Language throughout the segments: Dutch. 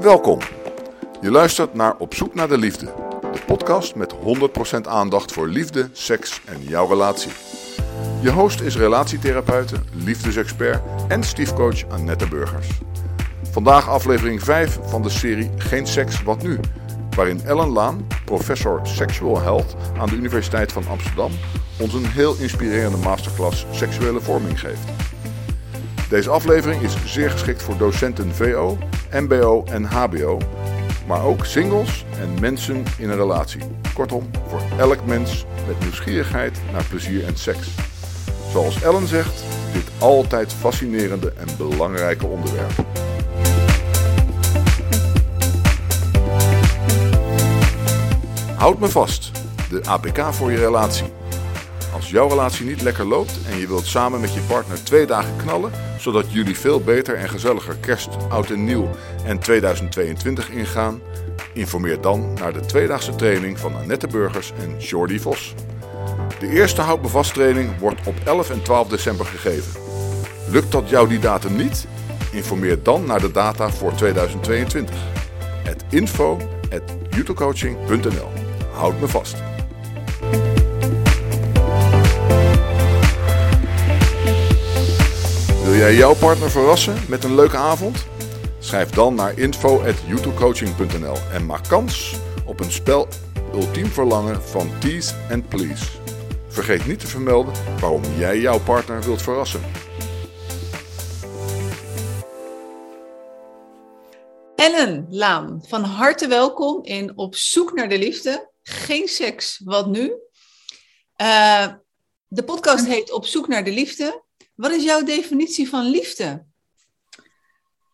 Welkom. Je luistert naar Op zoek naar de liefde. De podcast met 100% aandacht voor liefde, seks en jouw relatie. Je host is relatietherapeute, liefdesexpert en stiefcoach Annette Burgers. Vandaag aflevering 5 van de serie Geen seks, wat nu? Waarin Ellen Laan, professor Sexual Health aan de Universiteit van Amsterdam, ons een heel inspirerende masterclass seksuele vorming geeft. Deze aflevering is zeer geschikt voor docenten VO, MBO en HBO, maar ook singles en mensen in een relatie. Kortom, voor elk mens met nieuwsgierigheid naar plezier en seks. Zoals Ellen zegt, dit altijd fascinerende en belangrijke onderwerp. Houd me vast, de APK voor je relatie. Als jouw relatie niet lekker loopt en je wilt samen met je partner twee dagen knallen, zodat jullie veel beter en gezelliger kerst, oud en nieuw en 2022 ingaan, informeer dan naar de tweedaagse training van Annette Burgers en Jordi Vos. De eerste Houd training wordt op 11 en 12 december gegeven. Lukt dat jou die datum niet? Informeer dan naar de data voor 2022. Het info at Houd me vast. Wil jij jouw partner verrassen met een leuke avond? Schrijf dan naar info.youtubecoaching.nl en maak kans op een spel Ultiem Verlangen van Tease and Please. Vergeet niet te vermelden waarom jij jouw partner wilt verrassen. Ellen Laan, van harte welkom in Op zoek naar de liefde. Geen seks, wat nu? Uh, de podcast heet Op zoek naar de liefde. Wat is jouw definitie van liefde?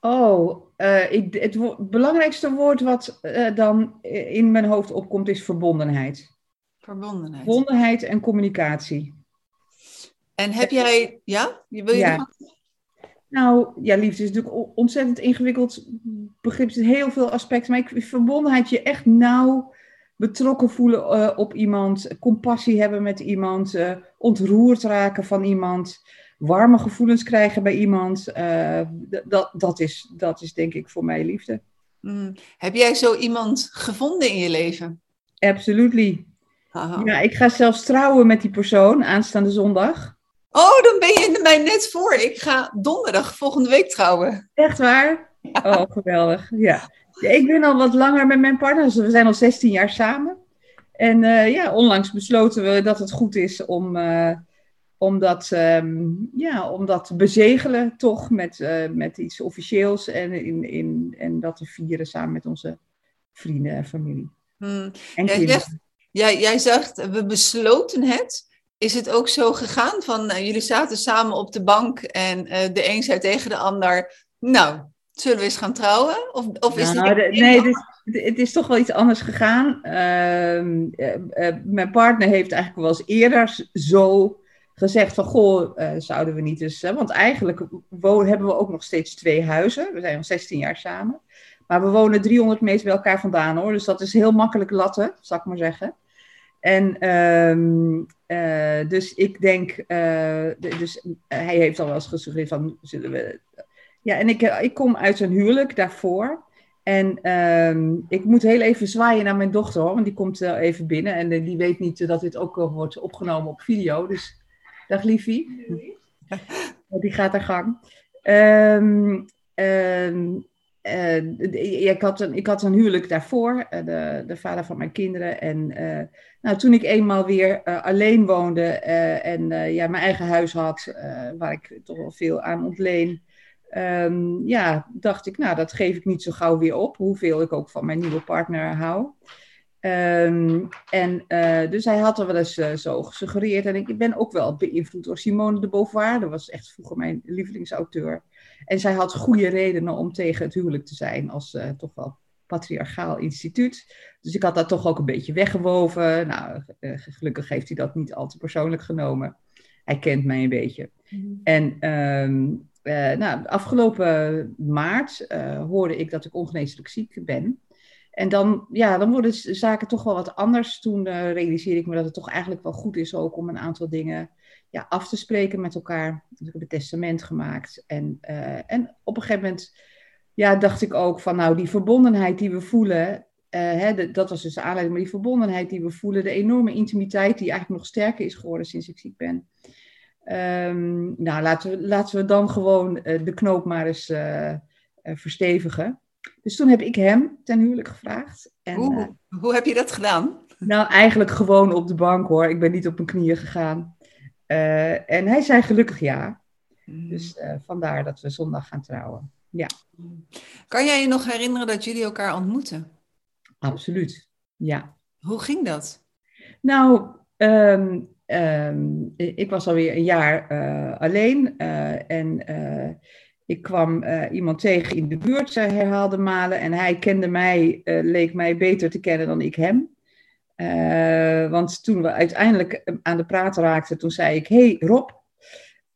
Oh, uh, ik, het belangrijkste woord wat uh, dan in mijn hoofd opkomt is verbondenheid. Verbondenheid. Verbondenheid en communicatie. En heb jij, ja? Wil je ja. Nou, ja, liefde is natuurlijk ontzettend ingewikkeld begrip. Er heel veel aspecten. Maar ik verbondenheid, je echt nauw betrokken voelen uh, op iemand. Compassie hebben met iemand. Ontroerd raken van iemand warme gevoelens krijgen bij iemand. Uh, dat, dat, is, dat is denk ik voor mij liefde. Mm. Heb jij zo iemand gevonden in je leven? Absolutely. Ja, ik ga zelfs trouwen met die persoon aanstaande zondag. Oh, dan ben je mij net voor. Ik ga donderdag volgende week trouwen. Echt waar? Oh, geweldig. Ja. Ik ben al wat langer met mijn partner. Dus we zijn al 16 jaar samen. En uh, ja, onlangs besloten we dat het goed is om, uh, om, dat, um, ja, om dat te bezegelen, toch, met, uh, met iets officieels. En, in, in, en dat te vieren samen met onze vrienden en familie. Hmm. En jij, zegt, jij, jij zegt, we besloten het. Is het ook zo gegaan van, jullie zaten samen op de bank en de een zei tegen de ander, nou, zullen we eens gaan trouwen? Of, of is nou, het... Nee, het is, het is, toch wel iets anders gegaan. Uh, mijn partner heeft eigenlijk wel eens eerder zo gezegd van, goh, uh, zouden we niet eens... want eigenlijk wonen, hebben we ook nog steeds twee huizen. We zijn al 16 jaar samen. Maar we wonen 300 meter bij elkaar vandaan hoor. Dus dat is heel makkelijk latten, zal ik maar zeggen. En um, dus ik denk, dus hij heeft al wel eens gesuggereerd van, zullen we ja, en ik, eh, ik kom uit een huwelijk daarvoor. En um, ik moet heel even zwaaien naar mijn dochter, hoor, want die komt uh, even binnen. En uh, die weet niet dat dit ook uh, wordt opgenomen op video. Dus dag liefie. die gaat haar gang. Um, um, ik, had een, ik had een huwelijk daarvoor, de, de vader van mijn kinderen. En nou, toen ik eenmaal weer alleen woonde en ja, mijn eigen huis had, waar ik toch wel veel aan ontleen um, ja, dacht ik, nou, dat geef ik niet zo gauw weer op, hoeveel ik ook van mijn nieuwe partner hou. Um, en uh, dus hij had er wel eens uh, zo gesuggereerd. En ik ben ook wel beïnvloed door Simone de Beauvoir. Dat was echt vroeger mijn lievelingsauteur. En zij had goede redenen om tegen het huwelijk te zijn als uh, toch wel patriarchaal instituut. Dus ik had dat toch ook een beetje weggewoven. Nou, gelukkig heeft hij dat niet al te persoonlijk genomen. Hij kent mij een beetje. Mm. En um, uh, nou, afgelopen maart hoorde ik dat ik ongeneeslijk ziek ben. En dan, ja, dan worden zaken toch wel wat anders. Toen uh, realiseerde ik me dat het toch eigenlijk wel goed is ook om een aantal dingen ja, af te spreken met elkaar. Dus ik een testament gemaakt. En, en op een gegeven moment ja, dacht ik ook van nou, die verbondenheid die we voelen, eh, hè, dat was dus de aanleiding, maar die verbondenheid die we voelen, de enorme intimiteit die eigenlijk nog sterker is geworden sinds ik ziek ben. Ehm, nou, laten we, laten we dan gewoon eh, de knoop maar eens verstevigen. Dus toen heb ik hem ten huwelijk gevraagd. En, hoe, hoe heb je dat gedaan? Nou, eigenlijk gewoon op de bank hoor. Ik ben niet op mijn knieën gegaan. en hij zei gelukkig ja. Mm. Dus vandaar dat we zondag gaan trouwen. Ja. Kan jij je nog herinneren dat jullie elkaar ontmoetten? Absoluut, ja. Hoe ging dat? Nou, ehm, ehm, ik was alweer een jaar alleen en ik kwam iemand tegen in de buurt, herhaalde malen, en hij kende mij, leek mij beter te kennen dan ik hem. want toen we uiteindelijk aan de praat raakten, toen zei ik, hey Rob,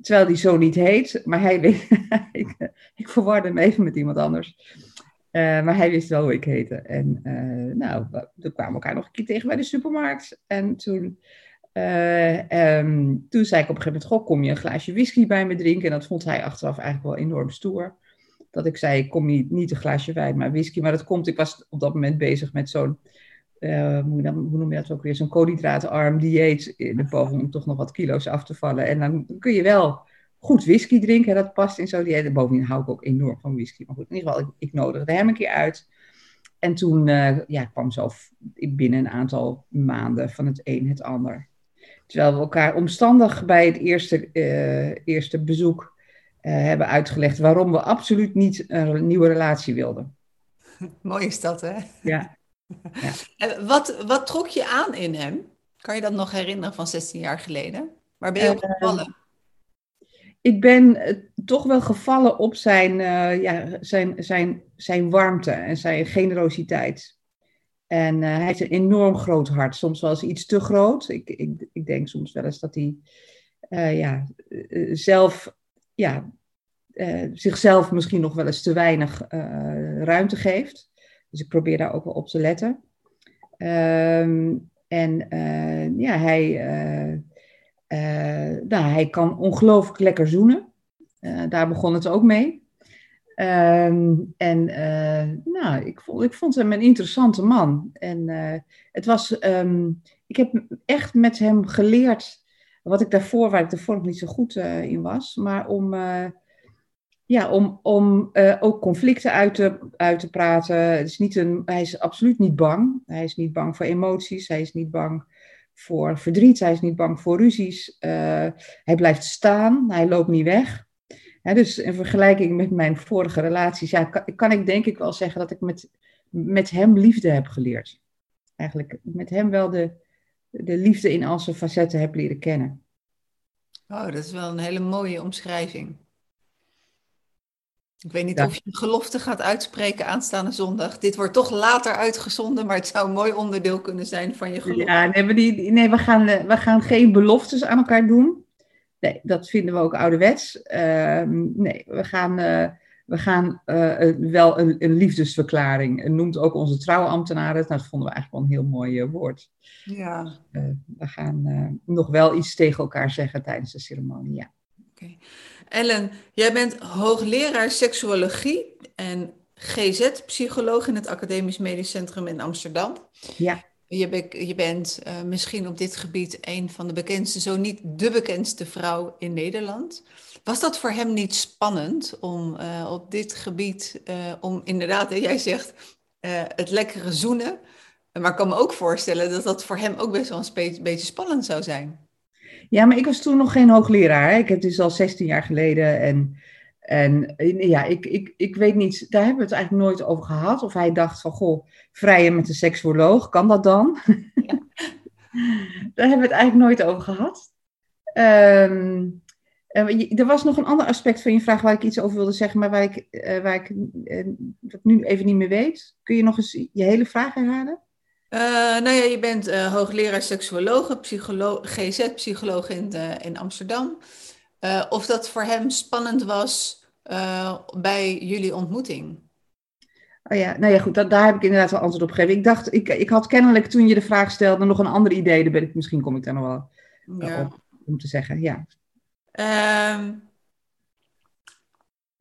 terwijl die zo niet heet, maar hij weet, ik, ik verwarde hem even met iemand anders. Maar hij wist wel hoe ik heette. En nou, we kwamen elkaar nog een keer tegen bij de supermarkt. En toen, uh, um, toen zei ik op een gegeven moment: Goh, kom je een glaasje whisky bij me drinken? En dat vond hij achteraf eigenlijk wel enorm stoer. Dat ik zei: kom niet, niet een glaasje wijn, maar whisky. Maar dat komt, ik was op dat moment bezig met zo'n. hoe, hoe noem je dat ook weer? Zo'n koolhydraatarm dieet in de poging om toch nog wat kilo's af te vallen. En dan kun je wel goed whisky drinken. Dat past in zo'n dieet. Bovendien hou ik ook enorm van whisky. Maar goed, in ieder geval, ik, ik nodigde hem een keer uit. En toen uh, ja, kwam zo binnen een aantal maanden van het een het ander. Terwijl we elkaar omstandig bij het eerste, uh, eerste bezoek uh, hebben uitgelegd waarom we absoluut niet een nieuwe relatie wilden. Mooi is dat, hè? Ja. ja. En wat, wat trok je aan in hem? Kan je dat nog herinneren van 16 jaar geleden? Waar ben je op gevallen? ik ben eh, toch wel gevallen op zijn, uh, ja, zijn, zijn, zijn warmte en zijn generositeit. En uh, hij heeft een enorm groot hart, soms wel eens iets te groot. Ik, ik, ik denk soms wel eens dat hij uh, ja, zelf, ja, zichzelf misschien nog wel eens te weinig ruimte geeft. Dus ik probeer daar ook wel op te letten. Um, en ja, hij nou, hij kan ongelooflijk lekker zoenen. Daar begon het ook mee. Uh, en uh, nou, ik vond, ik vond hem een interessante man. En het was, um, ik heb echt met hem geleerd wat ik daarvoor, waar ik daarvoor nog niet zo goed in was, maar om, ja, om, om ook conflicten uit te, uit te praten. Het is niet een, hij is absoluut niet bang. Hij is niet bang voor emoties. Hij is niet bang voor verdriet, hij is niet bang voor ruzies, hij blijft staan, hij loopt niet weg. Dus in vergelijking met mijn vorige relaties, ja, kan, kan, ik denk ik wel zeggen dat ik met, met hem liefde heb geleerd. Eigenlijk met hem wel de, de liefde in al zijn facetten heb leren kennen. Oh, dat is wel een hele mooie omschrijving. Ik weet niet of je een gelofte gaat uitspreken aanstaande zondag. Dit wordt toch later uitgezonden, maar het zou een mooi onderdeel kunnen zijn van je gelofte. Ja, nee, we, die, nee, we, gaan, eh, we gaan geen beloftes aan elkaar doen. Nee, dat vinden we ook ouderwets. Uh, nee, we gaan, uh, we gaan uh, wel een, een, liefdesverklaring. Noemt ook onze trouwambtenaren. Nou, dat vonden we eigenlijk wel een heel mooi woord. Ja. we gaan nog wel iets tegen elkaar zeggen tijdens de ceremonie, ja. Ellen, jij bent hoogleraar seksuologie en GZ-psycholoog in het Academisch Medisch Centrum in Amsterdam. Ja. Je, je bent uh, misschien op dit gebied een van de bekendste, zo niet de bekendste vrouw in Nederland. Was dat voor hem niet spannend om uh, op dit gebied, uh, om inderdaad, jij zegt, het lekkere zoenen. Maar ik kan me ook voorstellen dat dat voor hem ook best wel een beetje spannend zou zijn. Ja, maar ik was toen nog geen hoogleraar. Hè. Ik heb dus al 16 jaar geleden. En, en ja, ik, ik, ik weet niet, daar hebben we het eigenlijk nooit over gehad. Of hij dacht van, goh, vrijen met een seksuoloog, kan dat dan? Ja. daar hebben we het eigenlijk nooit over gehad. Um, er was nog een ander aspect van je vraag waar ik iets over wilde zeggen, maar waar ik, uh, waar ik uh, dat nu even niet meer weet. Kun je nog eens je hele vraag herhalen? Uh, nou ja, je bent hoogleraar seksuoloog, GZ-psycholoog in, in Amsterdam. Uh, of dat voor hem spannend was bij jullie ontmoeting? Oh ja, nou ja, goed, dat, daar heb ik inderdaad wel antwoord op gegeven. Ik dacht, ik, ik had kennelijk toen je de vraag stelde nog een ander idee. Daar ben ik, misschien kom ik daar nog wel ja. op om te zeggen, ja. Ehm,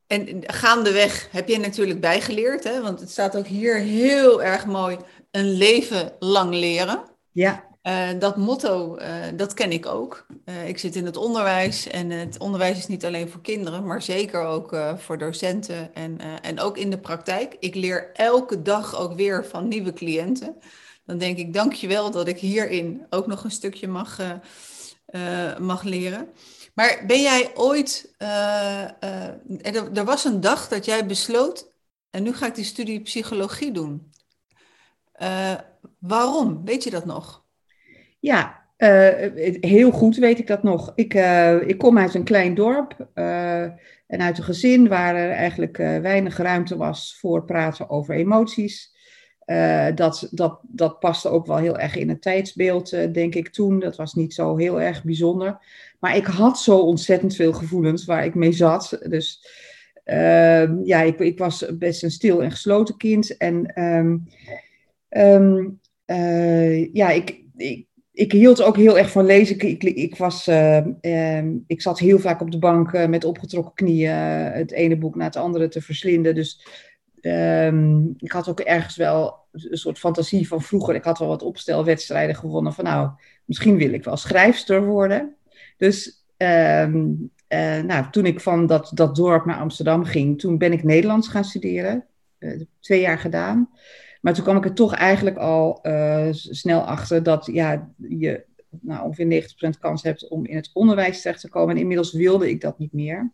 en gaandeweg heb je natuurlijk bijgeleerd, hè? want het staat ook hier heel erg mooi, een leven lang leren. Ja. Uh, dat motto, uh, dat ken ik ook. Uh, ik zit in het onderwijs en het onderwijs is niet alleen voor kinderen, maar zeker ook voor docenten en, en ook in de praktijk. Ik leer elke dag ook weer van nieuwe cliënten. Dan denk ik, dankjewel dat ik hierin ook nog een stukje mag, mag leren. Maar ben jij ooit, er, er was een dag dat jij besloot, en nu ga ik die studie psychologie doen. waarom? Weet je dat nog? Ja, uh, heel goed weet ik dat nog. Ik, uh, ik kom uit een klein dorp en uit een gezin waar er eigenlijk weinig ruimte was voor praten over emoties. dat, dat, dat paste ook wel heel erg in het tijdsbeeld, denk ik toen. Dat was niet zo heel erg bijzonder. Maar ik had zo ontzettend veel gevoelens waar ik mee zat. Dus ehm, ja, ik, ik was best een stil en gesloten kind. En um, um, ja, ik, ik, ik hield ook heel erg van lezen. Ik, ik, was, uh, ik zat heel vaak op de bank uh, met opgetrokken knieën uh, het ene boek na het andere te verslinden. Dus um, ik had ook ergens wel een soort fantasie van vroeger. Ik had wel wat opstelwedstrijden gewonnen van nou, misschien wil ik wel schrijfster worden. Dus um, nou, toen ik van dat, dat dorp naar Amsterdam ging, toen ben ik Nederlands gaan studeren. twee jaar gedaan. Maar toen kwam ik er toch eigenlijk al uh, snel achter dat ja, je nou, ongeveer 90% kans hebt om in het onderwijs terecht te komen. En inmiddels wilde ik dat niet meer.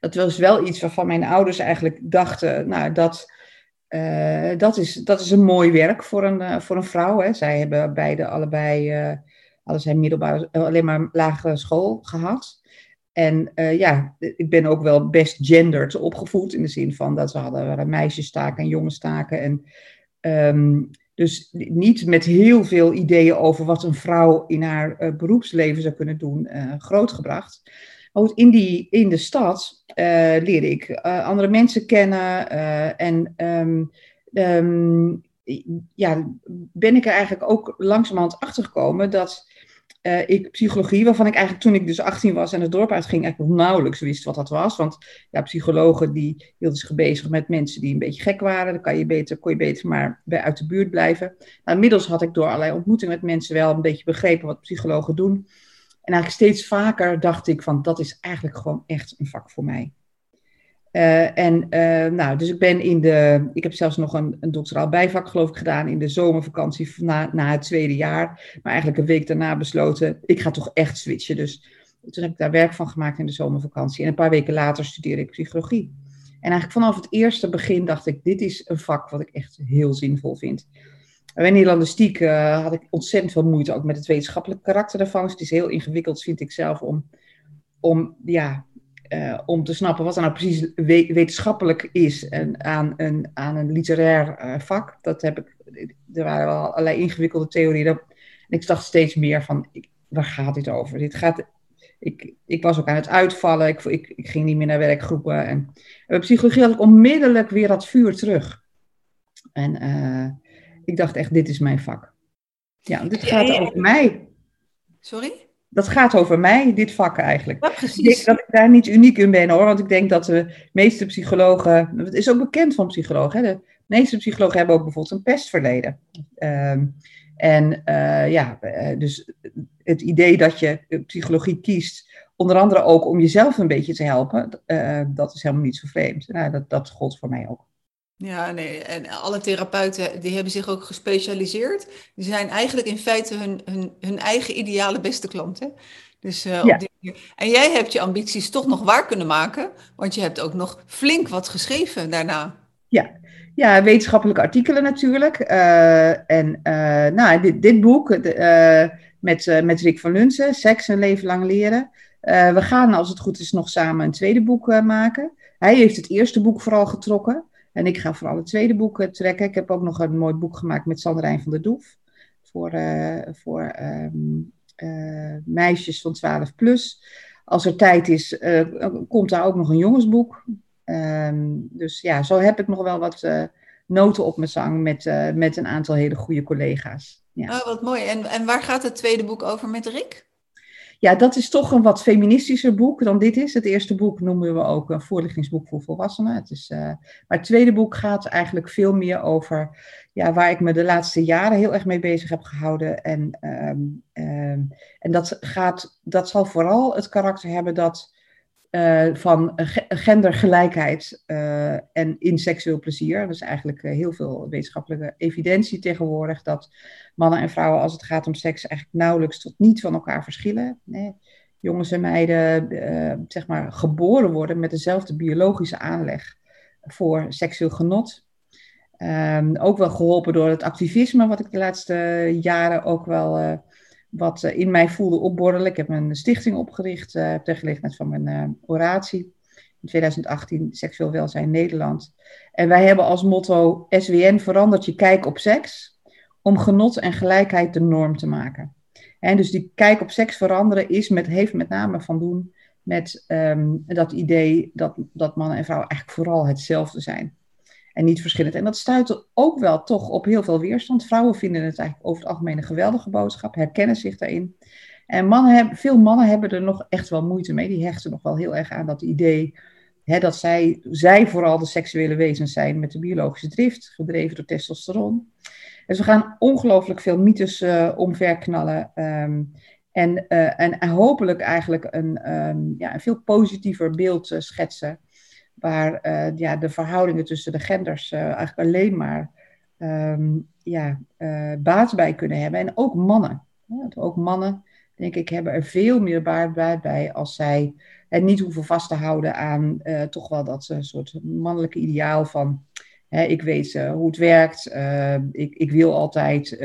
Dat was wel iets waarvan mijn ouders eigenlijk dachten, nou, dat, uh, dat, is, dat is een mooi werk voor een, voor een vrouw. Hè. Zij hebben beide allebei, hadden zij middelbare, alleen maar lagere school gehad. En uh, ja, ik ben ook wel best gendered opgevoed in de zin van dat we hadden, meisjestaken en jongenstaken. En um, dus niet met heel veel ideeën over wat een vrouw in haar uh, beroepsleven zou kunnen doen, uh, grootgebracht. Maar in, die, in de stad leerde ik andere mensen kennen en um, um, ja, ben ik er eigenlijk ook langzamerhand achter gekomen dat uh, ik psychologie, waarvan ik eigenlijk toen ik dus 18 was en het dorp uitging, eigenlijk nog nauwelijks wist wat dat was. Want ja, psychologen die hielden zich bezig met mensen die een beetje gek waren. Dan kan je beter, kon je beter maar bij uit de buurt blijven. Nou, inmiddels had ik door allerlei ontmoetingen met mensen wel een beetje begrepen wat psychologen doen. En eigenlijk steeds vaker dacht ik van dat is eigenlijk gewoon echt een vak voor mij. Uh, en uh, nou, dus ik ben in de. Ik heb zelfs nog een, een doctoraal bijvak, geloof ik, gedaan in de zomervakantie na, na het tweede jaar. Maar eigenlijk een week daarna besloten, ik ga toch echt switchen. Dus toen heb ik daar werk van gemaakt in de zomervakantie. En een paar weken later studeerde ik psychologie. En eigenlijk vanaf het eerste begin dacht ik, dit is een vak wat ik echt heel zinvol vind. Bij Nederlandistiek uh, had ik ontzettend veel moeite ook met het wetenschappelijke karakter daarvan. Dus het is heel ingewikkeld, vind ik zelf, om, om ja, uh, om te snappen wat er nou precies we wetenschappelijk is en aan, een, aan een literair uh, vak. Dat heb ik, er waren wel allerlei ingewikkelde theorieën. en ik dacht steeds meer van, ik, waar gaat dit over? Dit gaat, ik, ik was ook aan het uitvallen, ik, ik, ik ging niet meer naar werkgroepen. En, en bij psychologie had ik onmiddellijk weer dat vuur terug. En uh, ik dacht echt, dit is mijn vak. Ja, dit gaat over mij. Sorry? Dat gaat over mij, dit vak eigenlijk. Ja, precies. Ik denk dat ik daar niet uniek in ben hoor, want ik denk dat de meeste psychologen, het is ook bekend van psychologen, hè, de meeste psychologen hebben ook bijvoorbeeld een pestverleden. Um, en uh, ja, dus het idee dat je psychologie kiest, onder andere ook om jezelf een beetje te helpen, uh, dat is helemaal niet zo vreemd. Nou, dat, dat gold voor mij ook. Ja, nee, en alle therapeuten die hebben zich ook gespecialiseerd. Die zijn eigenlijk in feite hun, hun, hun eigen ideale beste klant. Hè? Dus, uh, ja. op die en jij hebt je ambities toch nog waar kunnen maken, want je hebt ook nog flink wat geschreven daarna. Ja, ja wetenschappelijke artikelen natuurlijk. Uh, en uh, nou, dit, dit boek met, met Rick van Lunsen, Seks en Leven Lang Leren. we gaan, als het goed is, nog samen een tweede boek maken. Hij heeft het eerste boek vooral getrokken. En ik ga vooral het tweede boek trekken. Ik heb ook nog een mooi boek gemaakt met Sanderijn van der Doef. Voor, uh, voor um, uh, meisjes van 12 plus. Als er tijd is, komt daar ook nog een jongensboek. Um, dus ja, zo heb ik nog wel wat noten op mijn zang met, met een aantal hele goede collega's. Ja. Oh, wat mooi. En, en waar gaat het tweede boek over met Rick? Ja, dat is toch een wat feministischer boek dan dit is. Het eerste boek noemen we ook een voorlichtingsboek voor volwassenen. Het is, uh, maar het tweede boek gaat eigenlijk veel meer over ja, waar ik me de laatste jaren heel erg mee bezig heb gehouden. En, um, um, en dat, gaat, dat zal vooral het karakter hebben dat uh, van gendergelijkheid uh, en in seksueel plezier. Er is eigenlijk uh, heel veel wetenschappelijke evidentie tegenwoordig dat mannen en vrouwen als het gaat om seks eigenlijk nauwelijks tot niet van elkaar verschillen. Jongens en meiden zeg maar geboren worden met dezelfde biologische aanleg voor seksueel genot. Um, ook wel geholpen door het activisme, wat ik de laatste jaren ook wel wat eh, in mij voelde opborrelen. Ik heb een stichting opgericht uh, ter gelegenheid van mijn uh, oratie. In 2018, Seksueel Welzijn Nederland. En wij hebben als motto SWN verandert je kijk op seks om genot en gelijkheid de norm te maken. En dus die kijk op seks veranderen is met, heeft met name van doen met um, dat idee dat, dat mannen en vrouwen eigenlijk vooral hetzelfde zijn en niet verschillend. En dat stuit ook wel toch op heel veel weerstand. Vrouwen vinden het eigenlijk over het algemeen een geweldige boodschap, herkennen zich daarin. En mannen hebben, veel mannen hebben er nog echt wel moeite mee. Die hechten nog wel heel erg aan dat idee hè, dat zij, zij vooral de seksuele wezens zijn met de biologische drift, gedreven door testosteron. Dus we gaan ongelooflijk veel mythes uh, omverknallen. Um, en, uh, en hopelijk eigenlijk een, um, ja, een veel positiever beeld uh, schetsen waar uh, ja, de verhoudingen tussen de genders uh, eigenlijk alleen maar um, ja, uh, baat bij kunnen hebben. En ook mannen. Ook mannen, denk ik, hebben er veel meer baat bij als zij het niet hoeven vast te houden aan toch wel dat soort mannelijke ideaal van ik weet hoe het werkt, ik, ik wil altijd,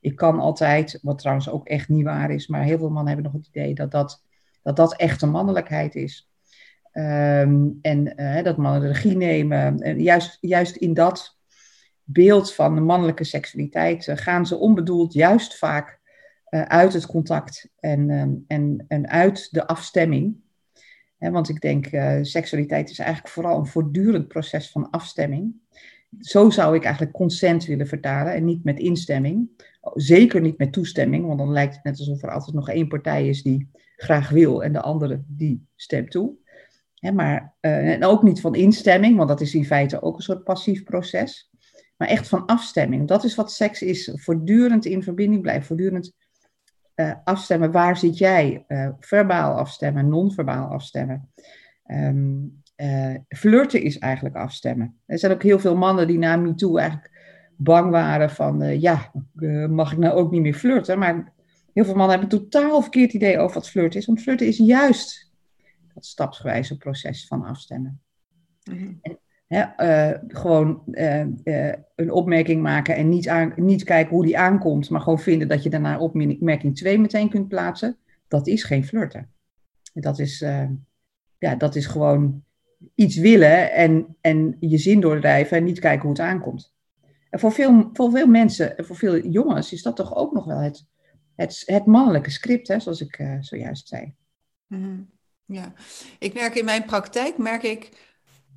ik kan altijd, wat trouwens ook echt niet waar is, maar heel veel mannen hebben nog het idee dat dat, dat, dat echte mannelijkheid is. Um, en uh, dat mannen de regie nemen. En juist, juist in dat beeld van de mannelijke seksualiteit uh, gaan ze onbedoeld juist vaak uh, uit het contact en, um, en, en uit de afstemming. Want ik denk, seksualiteit is eigenlijk vooral een voortdurend proces van afstemming. Zo zou ik eigenlijk consent willen vertalen en niet met instemming. Zeker niet met toestemming, want dan lijkt het net alsof er altijd nog één partij is die graag wil en de andere die stemt toe maar, uh, en ook niet van instemming, want dat is in feite ook een soort passief proces. Maar echt van afstemming. Dat is wat seks is. Voortdurend in verbinding blijven. Voortdurend uh, afstemmen. Waar zit jij? Uh, verbaal afstemmen, non-verbaal afstemmen. Um, flirten is eigenlijk afstemmen. Er zijn ook heel veel mannen die na MeToo eigenlijk bang waren van... ja, mag ik nou ook niet meer flirten? Maar heel veel mannen hebben een totaal verkeerd idee over wat flirten is. Want flirten is juist dat stapsgewijze proces van afstemmen. Mm en, uh, gewoon uh, uh, een opmerking maken en niet, aan, niet kijken hoe die aankomt, maar gewoon vinden dat je daarna opmerking 2 meteen kunt plaatsen, dat is geen flirten. Dat is, ja, dat is gewoon iets willen en, en je zin doordrijven en niet kijken hoe het aankomt. En voor veel, voor veel mensen, en voor veel jongens, is dat toch ook nog wel het, het, het mannelijke script, hè, zoals ik zojuist zei. Mm ja, ik merk in mijn praktijk, merk ik,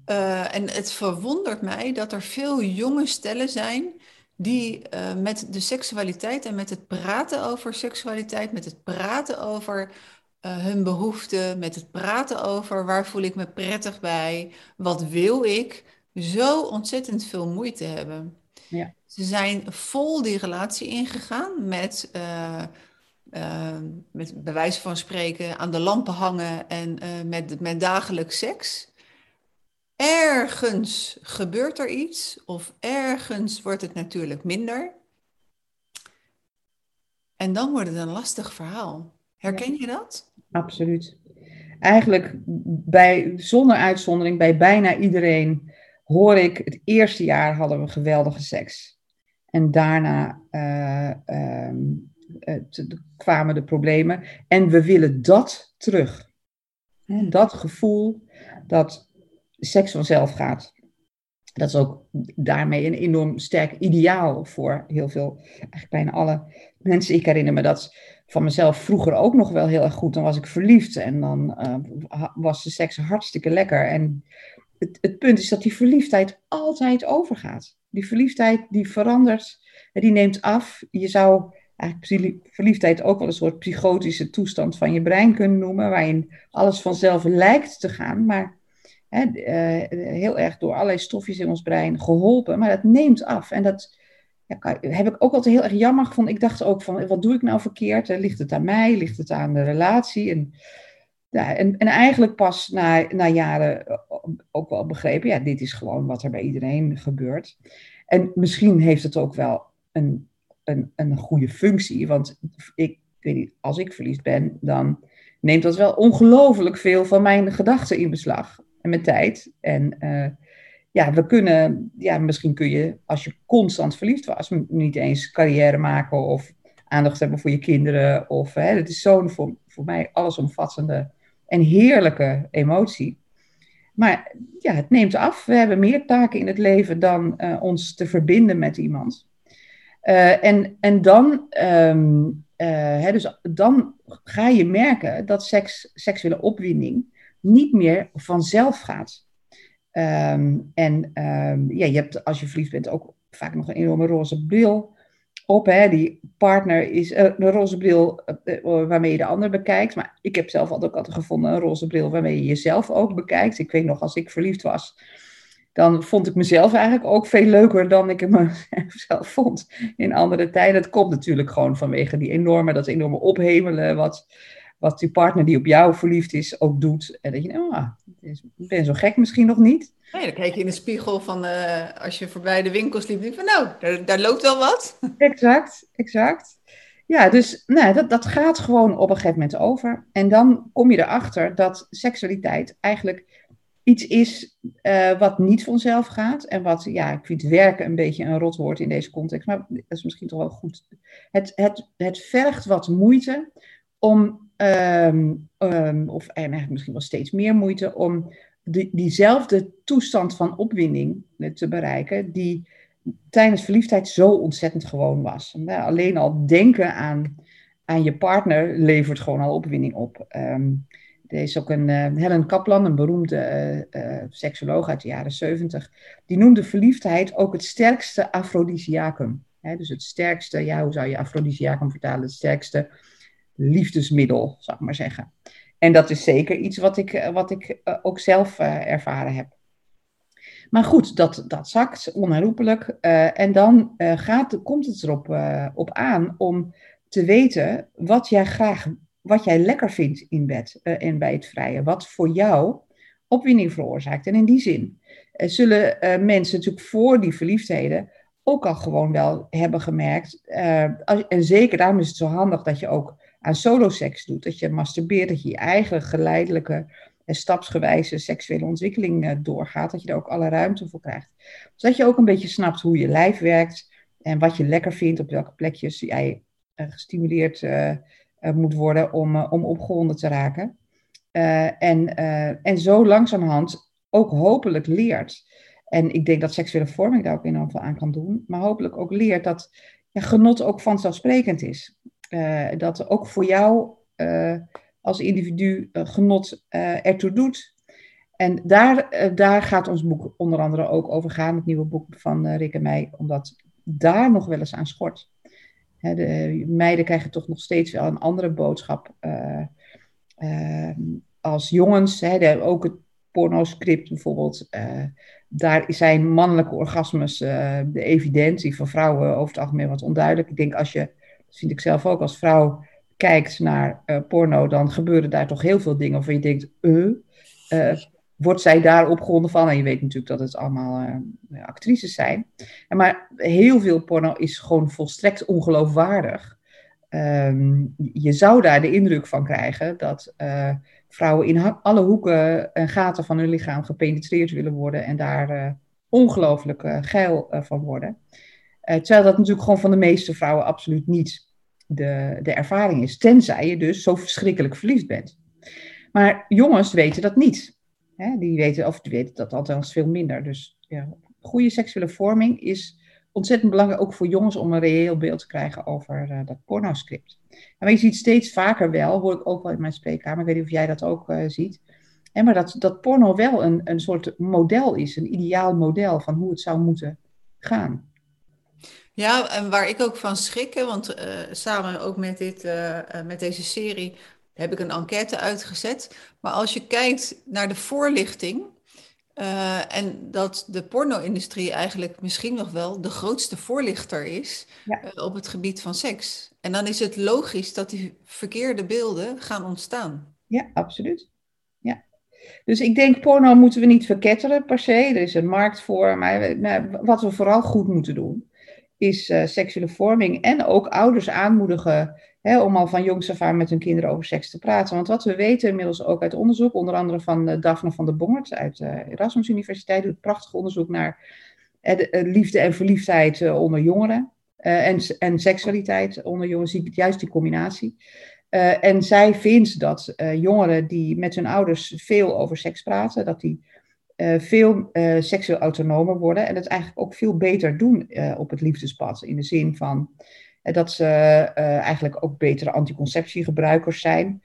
uh, en het verwondert mij dat er veel jonge stellen zijn die uh, met de seksualiteit en met het praten over seksualiteit, met het praten over uh, hun behoeften, met het praten over waar voel ik me prettig bij, wat wil ik, zo ontzettend veel moeite hebben. Ja. Ze zijn vol die relatie ingegaan met uh, met bewijs van spreken aan de lampen hangen en uh, met, met dagelijks seks. Ergens gebeurt er iets of ergens wordt het natuurlijk minder. En dan wordt het een lastig verhaal. Herken je dat? Absoluut. Eigenlijk bij, zonder uitzondering, bij bijna iedereen hoor ik, het eerste jaar hadden we geweldige seks. En daarna uh, uh, kwamen de problemen. En we willen dat terug. Dat gevoel dat seks vanzelf gaat. Dat is ook daarmee een enorm sterk ideaal voor heel veel, eigenlijk bijna alle mensen. Ik herinner me dat van mezelf vroeger ook nog wel heel erg goed. Dan was ik verliefd en dan uh, was de seks hartstikke lekker. En het, het punt is dat die verliefdheid altijd overgaat. Die verliefdheid die verandert, die neemt af. Je zou eigenlijk verliefdheid ook wel een soort psychotische toestand van je brein kunnen noemen, waarin alles vanzelf lijkt te gaan, maar hè, uh, heel erg door allerlei stofjes in ons brein geholpen, maar dat neemt af. En dat ja, heb ik ook altijd heel erg jammer gevonden. Ik dacht ook van, wat doe ik nou verkeerd? Ligt het aan mij? Ligt het aan de relatie? En, ja, en eigenlijk pas na, na jaren eh, ook wel begrepen, ja, dit is gewoon wat er bij iedereen gebeurt. En misschien heeft het ook wel een een, een goede functie. Want ik weet niet, als ik verliefd ben, dan neemt dat wel ongelooflijk veel van mijn gedachten in beslag. En mijn tijd. En uh, ja, we kunnen, ja, misschien kun je, als je constant verliefd was, niet eens carrière maken of aandacht hebben voor je kinderen. Of, hè, het is zo'n voor, voor mij allesomvattende en heerlijke emotie. Maar ja, het neemt af. We hebben meer taken in het leven dan uh, ons te verbinden met iemand. Uh, en, en dan, um, uh, hè, dus dan ga je merken dat seks, seksuele opwinding niet meer vanzelf gaat. Um, en um, ja, je hebt als je verliefd bent ook vaak nog een enorme roze bril op. Hè? Die partner is een roze bril waarmee je de ander bekijkt. Maar ik heb zelf altijd ook altijd gevonden een roze bril waarmee je jezelf ook bekijkt. Ik weet nog, als ik verliefd was, dan vond ik mezelf eigenlijk ook veel leuker dan ik mezelf vond in andere tijden. Dat komt natuurlijk gewoon vanwege die enorme, dat enorme ophemelen, wat, wat die partner die op jou verliefd is ook doet. En dat je, oh, ah, ik ben zo gek misschien nog niet. Nee, dan kijk je in de spiegel van uh, als je voorbij de winkels liep, denk je van nou, daar, daar loopt wel wat. Exact, exact. Ja, dus nou, dat, dat gaat gewoon op een gegeven moment over. En dan kom je erachter dat seksualiteit eigenlijk iets is uh, wat niet vanzelf gaat. En wat, ja, ik vind werken een beetje een rotwoord in deze context, maar dat is misschien toch wel goed. Het, het, het vergt wat moeite om, um, um, of eigenlijk misschien wel steeds meer moeite, om die, diezelfde toestand van opwinding te bereiken, die tijdens verliefdheid zo ontzettend gewoon was. alleen al denken aan, aan je partner levert gewoon al opwinding op. Um, er is ook een uh, Helen Kaplan, een beroemde uh, seksoloog uit de jaren 70. Die noemde verliefdheid ook het sterkste afrodisiacum. dus het sterkste, ja, hoe zou je afrodisiacum vertalen? Het sterkste liefdesmiddel, zou ik maar zeggen. En dat is zeker iets wat ik, wat ik ook zelf ervaren heb. Maar goed, dat, dat zakt onherroepelijk. en dan gaat, komt het erop op aan om te weten wat jij graag wat jij lekker vindt in bed uh, en bij het vrije. Wat voor jou opwinding veroorzaakt. En in die zin uh, zullen uh, mensen natuurlijk voor die verliefdheden ook al gewoon wel hebben gemerkt. Als, en zeker daarom is het zo handig dat je ook aan soloseks doet. Dat je masturbeert, dat je je eigen geleidelijke en stapsgewijze seksuele ontwikkeling doorgaat. Dat je er ook alle ruimte voor krijgt. Zodat je ook een beetje snapt hoe je lijf werkt. En wat je lekker vindt, op welke plekjes jij gestimuleerd moet worden om, uh, om opgewonden te raken. Uh, en, en zo langzamerhand ook hopelijk leert. En ik denk dat seksuele vorming daar ook enorm veel aan kan doen. Maar hopelijk ook leert dat ja, genot ook vanzelfsprekend is. dat ook voor jou als individu genot ertoe doet. En daar, daar gaat ons boek onder andere ook over gaan, het nieuwe boek van Rick en mij, omdat daar nog wel eens aan schort de meiden krijgen toch nog steeds wel een andere boodschap uh, uh, als jongens. Hè, ook het pornoscript bijvoorbeeld. Uh, daar zijn mannelijke orgasmes de evidentie van vrouwen over het algemeen wat onduidelijk. Ik denk als je, dat vind ik zelf ook, als vrouw kijkt naar porno, dan gebeuren daar toch heel veel dingen waarvan je denkt, uh, wordt zij daar opgewonden van? En je weet natuurlijk dat het allemaal uh, actrices zijn. Maar heel veel porno is gewoon volstrekt ongeloofwaardig. Um, je zou daar de indruk van krijgen dat uh, vrouwen in alle hoeken en gaten van hun lichaam gepenetreerd willen worden en daar uh, ongelooflijk geil van worden. terwijl dat natuurlijk gewoon van de meeste vrouwen absoluut niet de, de ervaring is. Tenzij je dus zo verschrikkelijk verliefd bent. Maar jongens weten dat niet. Hè, die weten, of die weten dat althans veel minder. Dus ja, goede seksuele vorming is ontzettend belangrijk, ook voor jongens, om een reëel beeld te krijgen over uh, dat pornoscript. Maar je ziet steeds vaker wel, hoor ik ook wel in mijn spreekkamer, ik weet niet of jij dat ook uh, ziet, maar dat, dat porno wel een, een soort model is, een ideaal model van hoe het zou moeten gaan. Ja, en waar ik ook van schrik, want uh, samen ook met, dit, met deze serie heb ik een enquête uitgezet. Maar als je kijkt naar de voorlichting, uh, en dat de porno-industrie eigenlijk misschien nog wel de grootste voorlichter is ja. op het gebied van seks. En dan is het logisch dat die verkeerde beelden gaan ontstaan. Ja, absoluut. Ja. Dus ik denk, porno moeten we niet verketteren per se. Er is een markt voor. Maar, wat we vooral goed moeten doen, is uh, seksuele vorming en ook ouders aanmoedigen om al van jongs af aan met hun kinderen over seks te praten. Want wat we weten inmiddels ook uit onderzoek, onder andere van uh, Daphne van der Bongert uit de uh, Erasmus Universiteit, doet prachtig onderzoek naar liefde en verliefdheid onder jongeren en, en seksualiteit onder jongeren, juist die combinatie. en zij vindt dat jongeren die met hun ouders veel over seks praten, dat die veel seksueel autonomer worden en het eigenlijk ook veel beter doen op het liefdespad. In de zin van dat ze eigenlijk ook betere anticonceptiegebruikers zijn,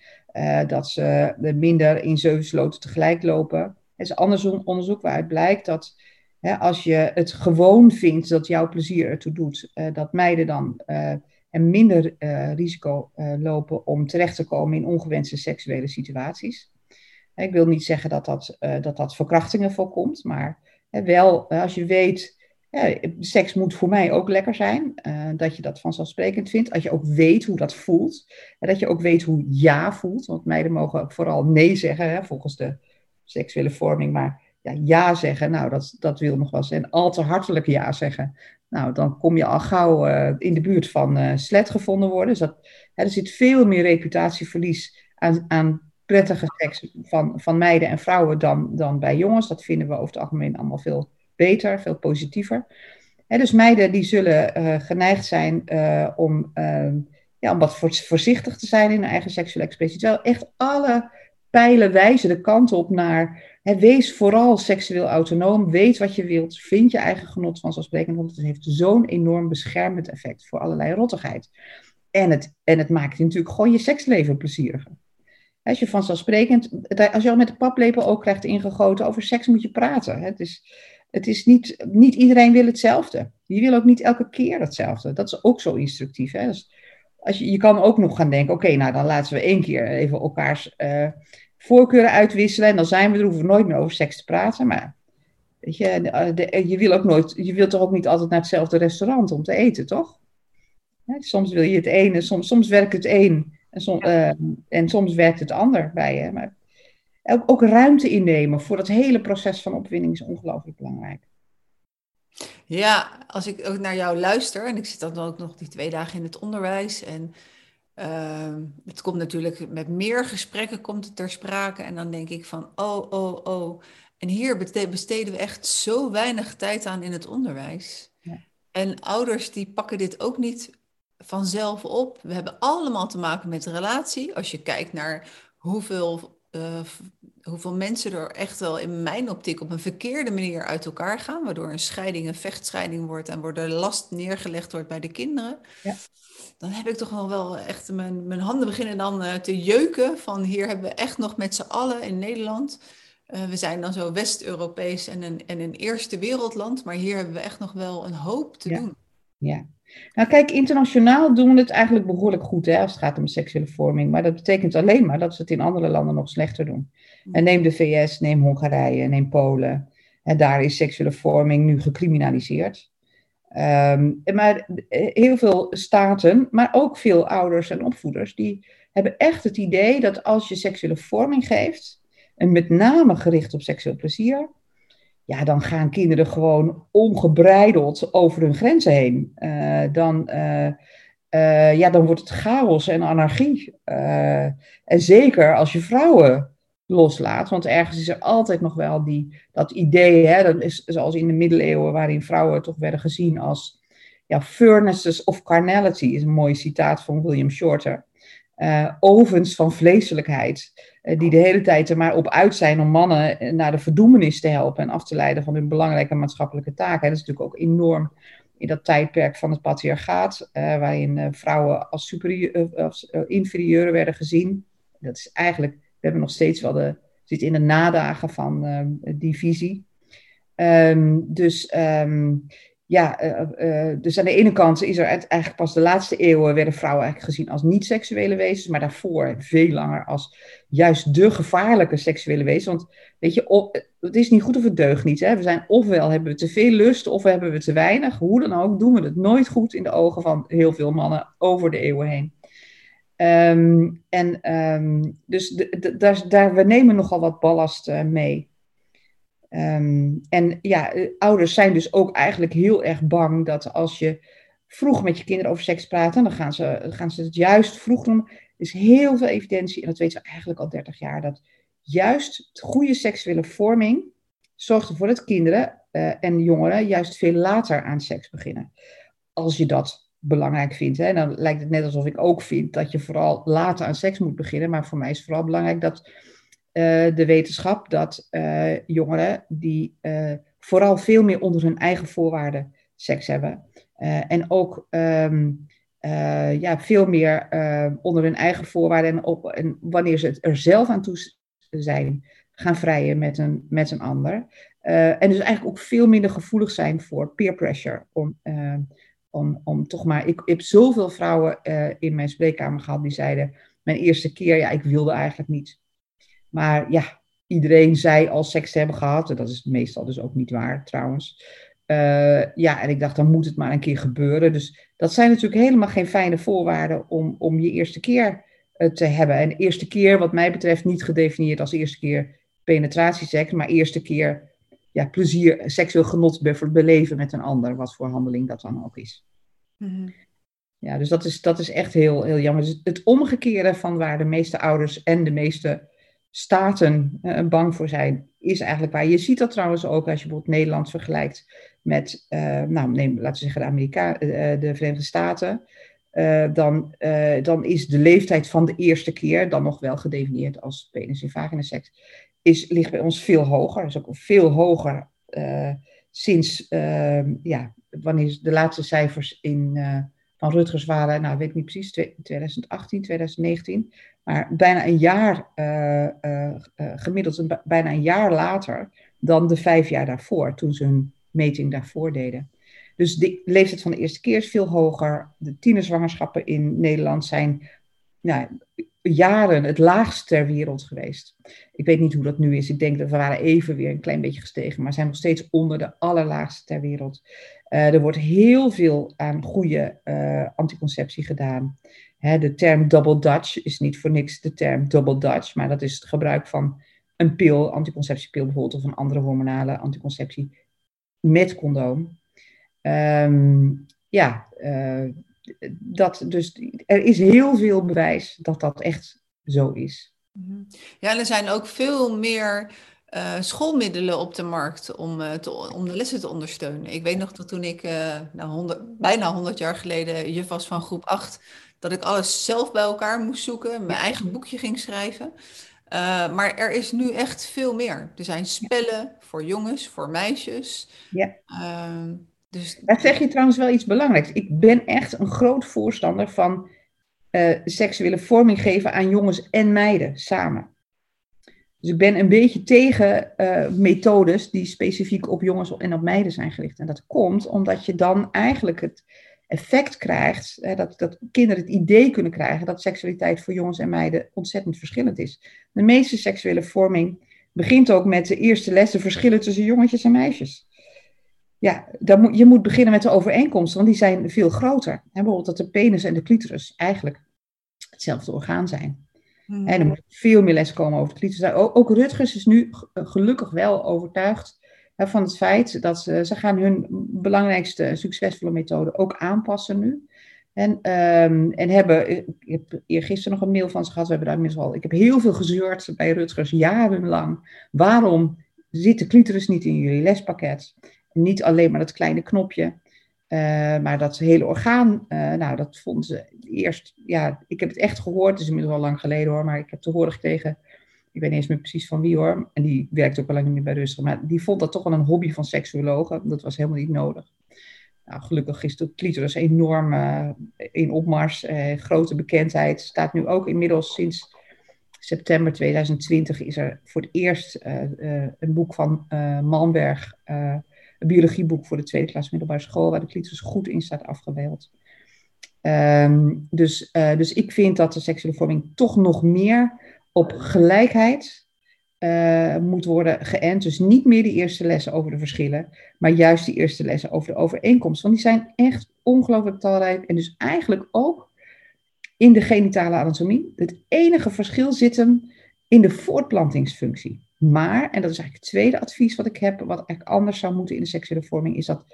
dat ze minder in zeven sloten tegelijk lopen. Er is anders onderzoek waaruit blijkt dat hè, als je het gewoon vindt dat jouw plezier ertoe doet, dat meiden dan en minder risico lopen om terecht te komen in ongewenste seksuele situaties. Ik wil niet zeggen dat dat, dat, dat verkrachtingen voorkomt, maar wel als je weet, seks moet voor mij ook lekker zijn, uh, dat je dat vanzelfsprekend vindt, als je ook weet hoe dat voelt, en dat je ook weet hoe ja voelt, want meiden mogen ook vooral nee zeggen, hè, volgens de seksuele vorming, maar ja, ja zeggen, nou dat, dat wil nog wel eens, en al te hartelijk ja zeggen, nou dan kom je al gauw uh, in de buurt van slet gevonden worden, dus dat, er zit veel meer reputatieverlies aan, aan prettige seks van, van meiden en vrouwen dan, dan bij jongens. Dat vinden we over het algemeen allemaal veel beter, veel positiever. dus meiden die zullen uh, geneigd zijn uh, om, uh, ja, om wat voorzichtig te zijn in hun eigen seksuele expressie. Terwijl echt alle pijlen wijzen de kant op naar. Wees vooral seksueel autonoom. Weet wat je wilt. Vind je eigen genot vanzelfsprekend. Want het heeft zo'n enorm beschermend effect voor allerlei rottigheid. En het, en het maakt natuurlijk gewoon je seksleven plezieriger. Als je vanzelfsprekend, als je al met de paplepel ook krijgt ingegoten, over seks moet je praten. Het is, het is niet, niet iedereen wil hetzelfde. Je wil ook niet elke keer hetzelfde. Dat is ook zo instructief. Hè? Dus als je, je kan ook nog gaan denken, oké, nou dan laten we één keer even elkaars uh, voorkeuren uitwisselen. En dan zijn we er, hoeven we nooit meer over seks te praten. Maar weet je, de, je wil ook nooit, je wilt toch ook niet altijd naar hetzelfde restaurant om te eten, toch? soms wil je het ene, soms, soms werkt het een en, ehm, en soms werkt het ander bij je. Maar ook, ook ruimte innemen voor het hele proces van opwinding is ongelooflijk belangrijk. Ja, als ik ook naar jou luister, en ik zit dan ook nog die twee dagen in het onderwijs. En uh, het komt natuurlijk met meer gesprekken komt het ter sprake. En dan denk ik van, oh, oh, oh. En hier besteden we echt zo weinig tijd aan in het onderwijs. Ja. En ouders die pakken dit ook niet vanzelf op. We hebben allemaal te maken met relatie. Als je kijkt naar hoeveel, uh, hoeveel mensen er echt wel in mijn optiek op een verkeerde manier uit elkaar gaan, waardoor een scheiding een vechtscheiding wordt en waardoor last neergelegd wordt bij de kinderen. Ja. Dan heb ik toch wel, wel echt, mijn, mijn handen beginnen dan uh, te jeuken van hier hebben we echt nog met z'n allen in Nederland. Uh, we zijn dan zo West-Europees en een, en een eerste wereldland, maar hier hebben we echt nog wel een hoop te ja. doen. Ja, nou kijk, internationaal doen we het eigenlijk behoorlijk goed hè, als het gaat om seksuele vorming. Maar dat betekent alleen maar dat ze het in andere landen nog slechter doen. En neem de VS, neem Hongarije, neem Polen. En daar is seksuele vorming nu gecriminaliseerd. Um, maar heel veel staten, maar ook veel ouders en opvoeders, die hebben echt het idee dat als je seksuele vorming geeft, en met name gericht op seksueel plezier, ja, dan gaan kinderen gewoon ongebreideld over hun grenzen heen. Uh, dan, uh, uh, ja, dan wordt het chaos en anarchie. en zeker als je vrouwen loslaat, want ergens is er altijd nog wel die, dat idee, hè, dat is zoals in de middeleeuwen, waarin vrouwen toch werden gezien als ja, furnaces of carnality, is een mooi citaat van William Shorter. Ovens van vleeselijkheid. Eh, die de hele tijd er maar op uit zijn om mannen eh, naar de verdoemenis te helpen en af te leiden van hun belangrijke maatschappelijke taken. dat is natuurlijk ook enorm in dat tijdperk van het patriarchaat, waarin vrouwen als, superieur, werden gezien. Dat is eigenlijk, we hebben nog steeds wel de, zit in de nadagen van die visie. Um, dus um, ja, uh, dus aan de ene kant is er eigenlijk pas de laatste eeuwen werden vrouwen eigenlijk gezien als niet-seksuele wezens, maar daarvoor veel langer als juist de gevaarlijke seksuele wezens. Want weet je, het is niet goed of het deugt niet. Hè? We zijn ofwel hebben we te veel lust, of hebben we te weinig. Hoe dan ook, doen we het nooit goed in de ogen van heel veel mannen over de eeuwen heen. Um, en um, dus daar, daar, we nemen nogal wat ballast mee. Um, en ja, eh, ouders zijn dus ook eigenlijk heel erg bang dat als je vroeg met je kinderen over seks praat, dan gaan ze, gaan ze het juist vroeg doen. Er is heel veel evidentie, en dat weten we eigenlijk al 30 jaar, dat juist goede seksuele vorming zorgt ervoor dat kinderen uh, en jongeren juist veel later aan seks beginnen. Als je dat belangrijk vindt. Hè. Dan lijkt het net alsof ik ook vind dat je vooral later aan seks moet beginnen. Maar voor mij is vooral belangrijk dat uh, de wetenschap, dat uh, jongeren die uh, vooral veel meer onder hun eigen voorwaarden seks hebben. en ook um, ja, veel meer onder hun eigen voorwaarden en, op, en wanneer ze er zelf aan toe zijn, gaan vrijen met een, met een ander. en dus eigenlijk ook veel minder gevoelig zijn voor peer pressure. Om, om, om toch maar, ik, ik heb zoveel vrouwen in mijn spreekkamer gehad die zeiden, mijn eerste keer, ja, ik wilde eigenlijk niet. Maar ja, iedereen zei al seks te hebben gehad. En dat is meestal dus ook niet waar trouwens. Uh, ja, en ik dacht, dan moet het maar een keer gebeuren. Dus dat zijn natuurlijk helemaal geen fijne voorwaarden om, om je eerste keer uh, te hebben. En eerste keer, wat mij betreft, niet gedefinieerd als eerste keer penetratieseks, maar eerste keer ja, plezier, seksueel genot beleven met een ander, wat voor handeling dat dan ook is. Mm -hmm. Ja, dus dat is, dat is echt heel, heel jammer. Dus het omgekeerde van waar de meeste ouders en de meeste staten uh, bang voor zijn, is eigenlijk waar. Je ziet dat trouwens ook als je bijvoorbeeld Nederland vergelijkt met, uh, nou, neem, laten we zeggen, de, Amerika uh, de Verenigde Staten. dan, dan is de leeftijd van de eerste keer, dan nog wel gedefinieerd als penis in vagina seks, is, ligt bij ons veel hoger. is ook veel hoger sinds, ja, wanneer de laatste cijfers in, van Rutgers waren, nou weet ik niet precies, 2018, 2019. Maar bijna een jaar, uh, uh, gemiddeld een, bijna een jaar later dan de vijf jaar daarvoor, toen ze hun meting daarvoor deden. Dus de leeftijd van de eerste keer is veel hoger. De tienerzwangerschappen in Nederland zijn nou, jaren het laagst ter wereld geweest. Ik weet niet hoe dat nu is. Ik denk dat we waren even weer een klein beetje gestegen, maar zijn nog steeds onder de allerlaagste ter wereld. Uh, er wordt heel veel aan goede uh, anticonceptie gedaan. Hè, de term double Dutch is niet voor niks de term double Dutch, maar dat is het gebruik van een pil, anticonceptiepil bijvoorbeeld, of een andere hormonale anticonceptie met condoom. Um, ja, uh, dat, dus er is heel veel bewijs dat dat echt zo is. Mhm. Ja, er zijn ook veel meer uh, schoolmiddelen op de markt om, uh, te, om de lessen te ondersteunen. Ik weet nog dat toen ik uh, nou 100, bijna 100 jaar geleden juf was van groep 8, dat ik alles zelf bij elkaar moest zoeken, mijn eigen boekje ging schrijven. maar er is nu echt veel meer. Er zijn spellen voor jongens, voor meisjes. Ja. Ehm, dus... Daar zeg je trouwens wel iets belangrijks. Ik ben echt een groot voorstander van seksuele vorming geven aan jongens en meiden samen. Dus ik ben een beetje tegen uh, methodes die specifiek op jongens en op meiden zijn gericht. En dat komt omdat je dan eigenlijk het effect krijgt, hè, dat, dat kinderen het idee kunnen krijgen dat seksualiteit voor jongens en meiden ontzettend verschillend is. De meeste seksuele vorming begint ook met de eerste lessen verschillen tussen jongetjes en meisjes. Ja, dan moet, je moet beginnen met de overeenkomsten, want die zijn veel groter. Hè, bijvoorbeeld dat de penis en de clitoris eigenlijk hetzelfde orgaan zijn. Mm. En er moet veel meer les komen over de clitoris. Ook, ook Rutgers is nu gelukkig wel overtuigd hè, van het feit dat ze, ze gaan hun belangrijkste succesvolle methode ook aanpassen nu. En, um, en hebben, ik heb eergisteren nog een mail van ze gehad, we hebben daar al, ik heb heel veel gezeurd bij Rutgers, jarenlang. Waarom zit de clitoris niet in jullie lespakket? niet alleen maar dat kleine knopje. Uh, maar dat hele orgaan, uh, nou, dat vonden ze eerst, ja, ik heb het echt gehoord, het is inmiddels al lang geleden hoor, maar ik heb te horen gekregen, ik weet niet eens meer precies van wie hoor, en die werkt ook al lang niet meer bij Rustig, maar die vond dat toch wel een hobby van seksuologen, dat was helemaal niet nodig. Nou, gelukkig is de clitoris enorm uh, in opmars, grote bekendheid, staat nu ook inmiddels sinds september 2020 is er voor het eerst een boek van Malmberg een biologieboek voor de tweede klas middelbare school, waar de clitoris goed in staat afgebeeld. Ehm, dus, uh, dus ik vind dat de seksuele vorming toch nog meer op gelijkheid uh, moet worden geënt. Dus niet meer die eerste lessen over de verschillen, maar juist die eerste lessen over de overeenkomst. Want die zijn echt ongelooflijk talrijk en dus eigenlijk ook in de genitale anatomie. Het enige verschil zit hem in de voortplantingsfunctie. Maar, en dat is eigenlijk het tweede advies wat ik heb, wat eigenlijk anders zou moeten in de seksuele vorming, is dat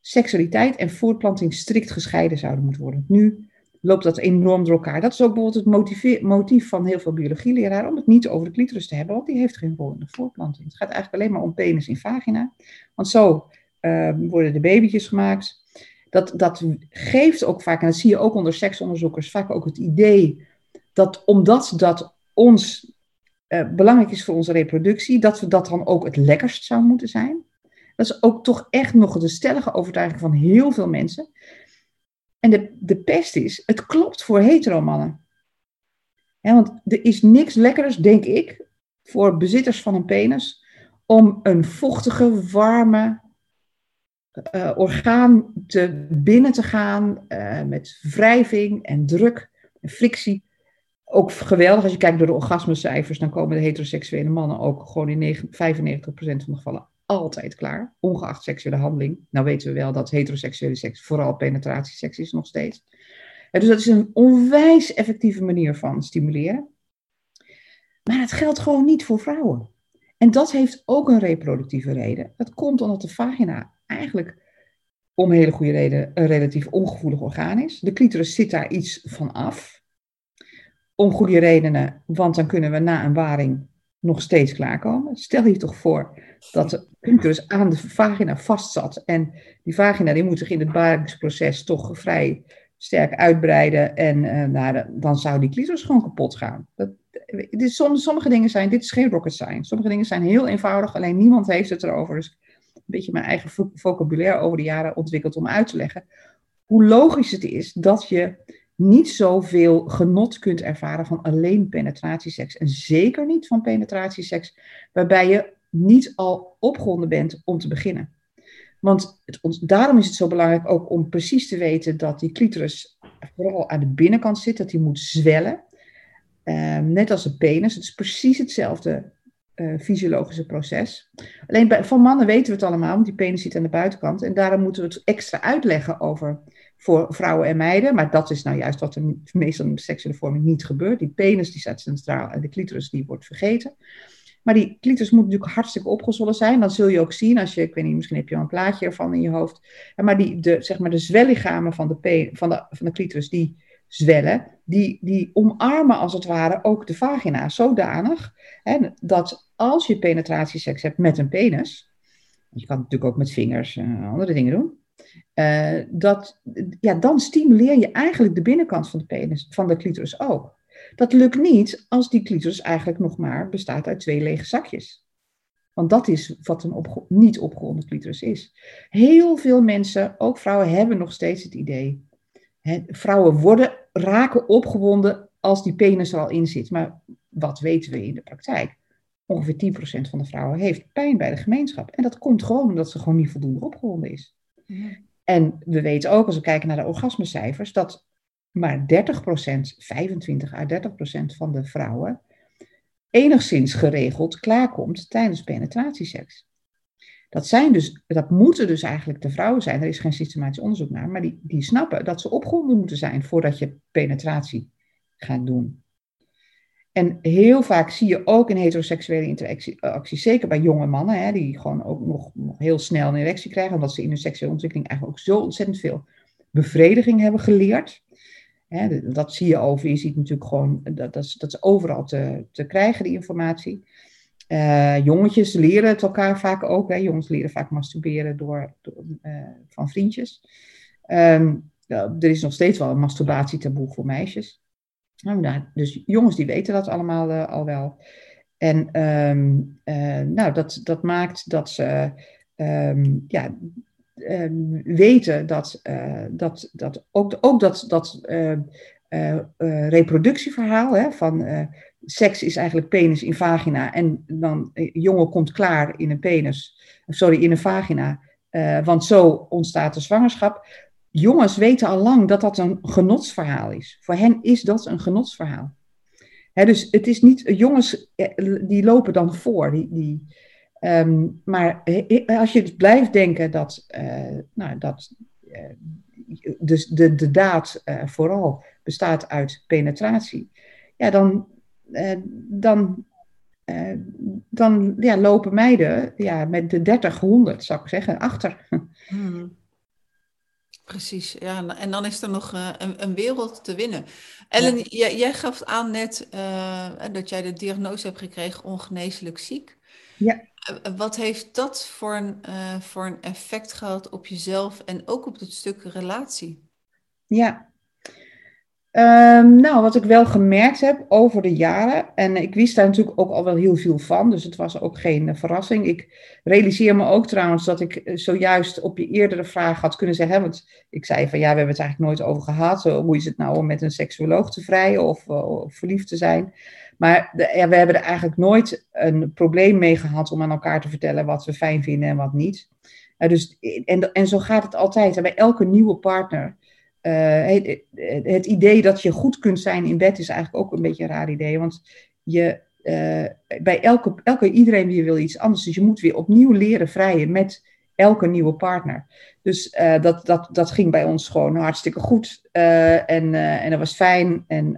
seksualiteit en voortplanting strikt gescheiden zouden moeten worden. Nu loopt dat enorm door elkaar. Dat is ook bijvoorbeeld het motief van heel veel biologieleraren om het niet over de clitoris te hebben, want die heeft geen rol in de voortplanting. Het gaat eigenlijk alleen maar om penis in vagina. Want zo uh, worden de babytjes gemaakt. Dat, dat geeft ook vaak, en dat zie je ook onder seksonderzoekers, vaak ook het idee dat omdat dat ons uh, belangrijk is voor onze reproductie, dat we dat dan ook het lekkerst zou moeten zijn. Dat is ook toch echt nog de stellige overtuiging van heel veel mensen. En de, de pest is, het klopt voor heteromannen. Want er is niks lekkers, denk ik, voor bezitters van een penis, om een vochtige, warme uh, orgaan te binnen te gaan uh, met wrijving en druk en frictie. Ook geweldig, als je kijkt door de orgasmecijfers, dan komen de heteroseksuele mannen ook gewoon in 95% van de gevallen altijd klaar, ongeacht seksuele handeling. Nou weten we wel dat heteroseksuele seks vooral penetratieseks is nog steeds. dus dat is een onwijs effectieve manier van stimuleren. Maar het geldt gewoon niet voor vrouwen. En dat heeft ook een reproductieve reden. Dat komt omdat de vagina eigenlijk om hele goede reden een relatief ongevoelig orgaan is. De clitoris zit daar iets van af. Om goede redenen, want dan kunnen we na een waring nog steeds klaarkomen. Stel je toch voor dat de clitoris aan de vagina vastzat. En die vagina die moet zich in het baringsproces toch vrij sterk uitbreiden. En nou, dan zou die clitoris gewoon kapot gaan. Dat, sommige dingen zijn, dit is geen rocket science. Sommige dingen zijn heel eenvoudig, alleen niemand heeft het erover. Dus een beetje mijn eigen vocabulaire over de jaren ontwikkeld om uit te leggen. Hoe logisch het is dat je niet zoveel genot kunt ervaren van alleen penetratieseks. En zeker niet van penetratieseks waarbij je niet al opgewonden bent om te beginnen. Want het, daarom is het zo belangrijk ook om precies te weten dat die clitoris vooral aan de binnenkant zit, dat die moet zwellen. Ehm, net als de penis. Het is precies hetzelfde uh, fysiologische proces. Alleen bij, van mannen weten we het allemaal, want die penis zit aan de buitenkant. En daarom moeten we het extra uitleggen over voor vrouwen en meiden. Maar dat is nou juist wat er meestal in seksuele vorming niet gebeurt. Die penis die staat centraal en de clitoris die wordt vergeten. Maar die clitoris moet natuurlijk hartstikke opgezwollen zijn. Dat zul je ook zien als je, ik weet niet, misschien heb je al een plaatje ervan in je hoofd. Maar die, de, zeg maar de zwellichamen van de, van de, van de clitoris, die zwellen, die, die omarmen als het ware ook de vagina zodanig hè, dat als je penetratieseks hebt met een penis, je kan natuurlijk ook met vingers en andere dingen doen, uh, dat, ja, dan stimuleer je eigenlijk de binnenkant van de penis, van de clitoris ook. Dat lukt niet als die clitoris eigenlijk nog maar bestaat uit twee lege zakjes. Want dat is wat een niet opgeronde clitoris is. Heel veel mensen, ook vrouwen, hebben nog steeds het idee. Hè, vrouwen worden, raken opgewonden als die penis er al in zit. Maar wat weten we in de praktijk? Ongeveer 10% van de vrouwen heeft pijn bij de gemeenschap. En dat komt gewoon omdat ze gewoon niet voldoende opgewonden is. En we weten ook, als we kijken naar de orgasmecijfers, dat maar 30%, 25 à 30% van de vrouwen enigszins geregeld klaarkomt tijdens penetratieseks. Dat, zijn dus, dat moeten dus eigenlijk de vrouwen zijn, er is geen systematisch onderzoek naar, maar die, die snappen dat ze opgewonden moeten zijn voordat je penetratie gaat doen. En heel vaak zie je ook in heteroseksuele interacties, zeker bij jonge mannen, hè, die gewoon ook nog, nog heel snel een erectie krijgen, omdat ze in hun seksuele ontwikkeling eigenlijk ook zo ontzettend veel bevrediging hebben geleerd. Hè, dat zie je over, je ziet natuurlijk gewoon, dat, dat, is, dat is overal te, te krijgen, die informatie. Uh, jongetjes leren het elkaar vaak ook. Hè. Jongens leren vaak masturberen door, van vriendjes. Um, er is nog steeds wel een masturbatietaboe voor meisjes. Nou, dus jongens die weten dat allemaal uh, al wel. En um, nou, dat, dat maakt dat ze um, ja, weten dat, dat, dat ook, ook dat, dat reproductieverhaal hè, van seks is eigenlijk penis in vagina en dan jongen komt klaar in een penis, sorry, in een vagina want zo ontstaat de zwangerschap. Jongens weten al lang dat dat een genotsverhaal is. Voor hen is dat een genotsverhaal. Hè, dus het is niet, jongens die lopen dan voor. Die, die, ehm, maar als je blijft denken dat, nou, dat dus de, de daad vooral bestaat uit penetratie, ja, dan, dan dan ja, lopen meiden ja, met de 30, 100, zou ik zeggen, achter. Hmm. Precies, ja. En dan is er nog uh, een, een, wereld te winnen. Ellen, jij, jij, gaf aan net uh, dat jij de diagnose hebt gekregen ongeneeslijk ziek. Ja. Wat heeft dat voor een, voor een effect gehad op jezelf en ook op het stuk relatie? Ja, Um, nou, wat ik wel gemerkt heb over de jaren, en ik wist daar natuurlijk ook al wel heel veel van, dus het was ook geen uh, verrassing. Ik realiseer me ook trouwens dat ik uh, zojuist op je eerdere vraag had kunnen zeggen, hè, want ik zei van ja, we hebben het eigenlijk nooit over gehad, hoe is het nou om met een seksuoloog te vrijen of, uh, verliefd te zijn. Maar we hebben er eigenlijk nooit een probleem mee gehad om aan elkaar te vertellen wat we fijn vinden en wat niet. dus, en, en zo gaat het altijd. bij elke nieuwe partner uh, het, idee dat je goed kunt zijn in bed is eigenlijk ook een beetje een raar idee. Want je, uh, bij elke, elke, iedereen weer wil iets anders. Dus je moet weer opnieuw leren vrijen met elke nieuwe partner. Dus uh, dat, dat, dat ging bij ons gewoon hartstikke goed. en, en dat was fijn. En,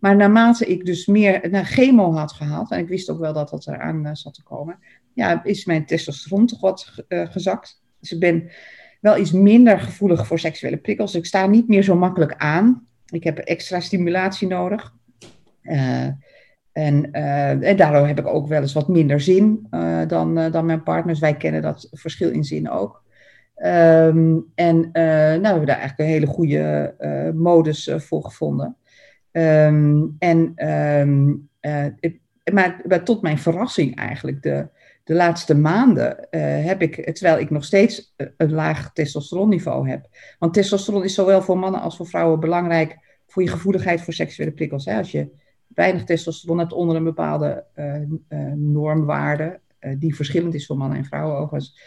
maar naarmate ik dus meer naar chemo had gehad, en ik wist ook wel dat dat eraan zat te komen, ja, is mijn testosteron toch wat gezakt. Dus ik ben wel iets minder gevoelig voor seksuele prikkels. Ik sta niet meer zo makkelijk aan. Ik heb extra stimulatie nodig. Uh, en, uh, en, daardoor heb ik ook wel eens wat minder zin uh, dan, dan mijn partners. Wij kennen dat verschil in zin ook. Um, en nou, we hebben daar eigenlijk een hele goede modus voor gevonden. Um, en, um, maar, tot mijn verrassing eigenlijk, de, de laatste maanden uh, heb ik, terwijl ik nog steeds eh, een laag testosteronniveau heb. Want testosteron is zowel voor mannen als voor vrouwen belangrijk voor je gevoeligheid voor seksuele prikkels. Hè? Als je weinig testosteron hebt onder een bepaalde uh, normwaarde, die verschillend is voor mannen en vrouwen overigens,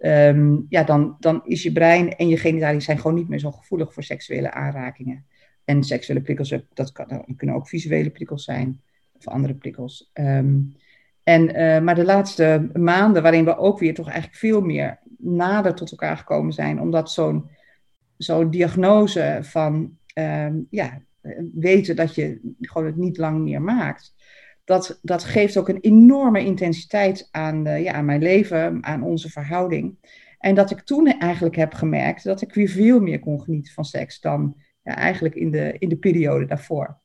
um, ja, dan, dan is je brein en je genitalie zijn gewoon niet meer zo gevoelig voor seksuele aanrakingen. En seksuele prikkels, dat, kan, dat kunnen ook visuele prikkels zijn of andere prikkels. Um, en, uh, maar de laatste maanden, waarin we ook weer toch eigenlijk veel meer nader tot elkaar gekomen zijn, omdat zo'n zo'n diagnose van uh, ja, weten dat je gewoon het niet lang meer maakt, dat, dat geeft ook een enorme intensiteit aan, uh, ja, aan mijn leven, aan onze verhouding. En dat ik toen eigenlijk heb gemerkt dat ik weer veel meer kon genieten van seks dan eigenlijk in de, in de periode daarvoor.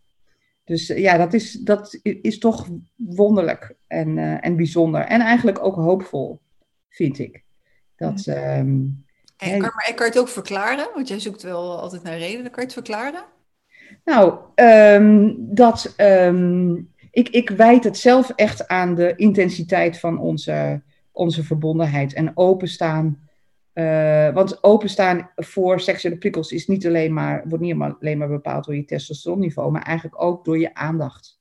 Dus eh, ja, dat is, dat is toch wonderlijk en, uh, en bijzonder. En eigenlijk ook hoopvol, vind ik. Dat, um, en, kan, maar kan je het ook verklaren? Want jij zoekt wel altijd naar redenen. Kan je het verklaren? Nou, um, dat, um, ik, ik wijd het zelf echt aan de intensiteit van onze, onze verbondenheid. En openstaan uh, want openstaan voor seksuele prikkels is niet alleen maar, wordt niet alleen maar bepaald door je testosteronniveau, maar eigenlijk ook door je aandacht.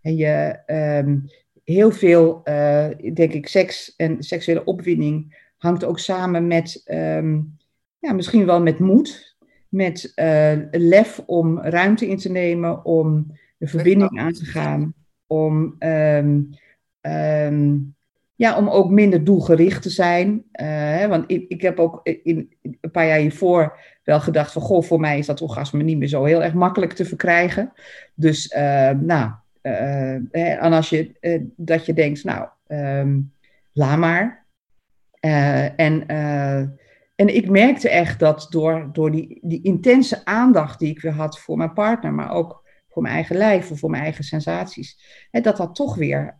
En je, um, heel veel, uh, denk ik, seks en seksuele opwinding hangt ook samen met, um, ja, misschien wel met moed, met uh, lef om ruimte in te nemen, om de verbinding aan te gaan, om um, ja, om ook minder doelgericht te zijn. Hè, want ik, ik heb ook in, een paar jaar hiervoor wel gedacht van... goh, voor mij is dat orgasme niet meer zo heel erg makkelijk te verkrijgen. Dus, uh, nou, uh, en als je, dat je denkt, nou, um, laat maar. en, en ik merkte echt dat door, door die, die intense aandacht die ik weer had voor mijn partner... maar ook voor mijn eigen lijf of voor mijn eigen sensaties... Hè, dat dat toch weer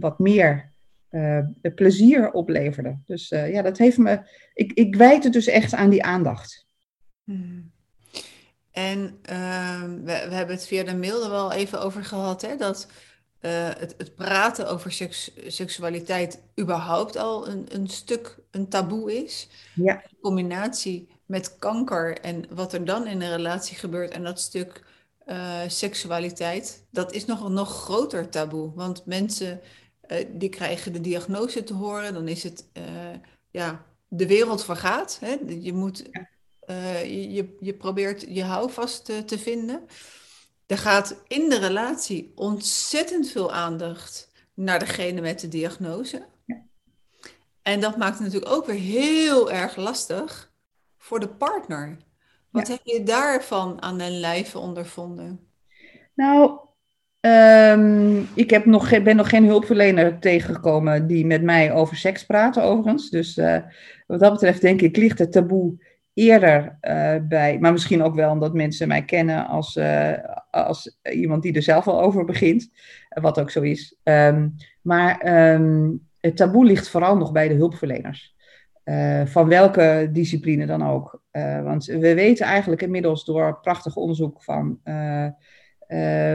wat meer uh, plezier opleverde. Dus uh, ja, dat heeft me. Ik, ik wijd het dus echt aan die aandacht. Hmm. En uh, we, we, hebben het via de mail er wel even over gehad, hè, dat uh, het, het, praten over seks, seksualiteit überhaupt al een, een stuk een taboe is. Ja. In combinatie met kanker en wat er dan in een relatie gebeurt en dat stuk seksualiteit, dat is nog een nog groter taboe. Want mensen uh, die krijgen de diagnose te horen. Dan is het, uh, ja, de wereld vergaat. Hè? Je, moet, je, je, je, probeert je houvast te, te vinden. Er gaat in de relatie ontzettend veel aandacht naar degene met de diagnose. En dat maakt het natuurlijk ook weer heel erg lastig voor de partner. Wat heb je daarvan aan den lijve ondervonden? Nou, um, ik heb nog, ben nog geen hulpverlener tegengekomen die met mij over seks praat, overigens. Dus uh, wat dat betreft denk ik ligt het taboe eerder uh, bij, maar misschien ook wel omdat mensen mij kennen als, uh, als iemand die er zelf al over begint, wat ook zo is. Um, maar um, het taboe ligt vooral nog bij de hulpverleners. Van welke discipline dan ook. Want we weten eigenlijk inmiddels door prachtig onderzoek van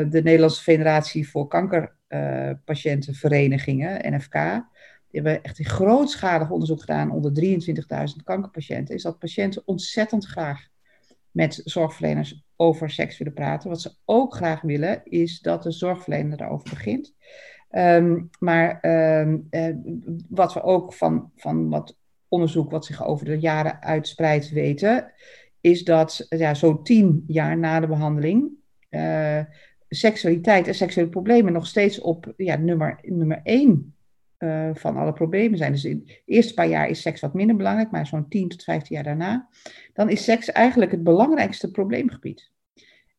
de Nederlandse Federatie voor Kankerpatiëntenverenigingen, NFK. Die hebben echt een grootschalig onderzoek gedaan onder 23.000 kankerpatiënten. Is dat patiënten ontzettend graag met zorgverleners over seks willen praten. Wat ze ook graag willen, is dat de zorgverlener daarover begint. Um, maar um, uh, wat we ook van, van wat onderzoek wat zich over de jaren uitspreidt weten, is dat ja, zo'n tien jaar na de behandeling uh, seksualiteit en seksuele problemen nog steeds op ja, nummer, nummer één uh, van alle problemen zijn. Dus in de eerste paar jaar is seks wat minder belangrijk, maar zo'n 10 tot 15 jaar daarna, dan is seks eigenlijk het belangrijkste probleemgebied.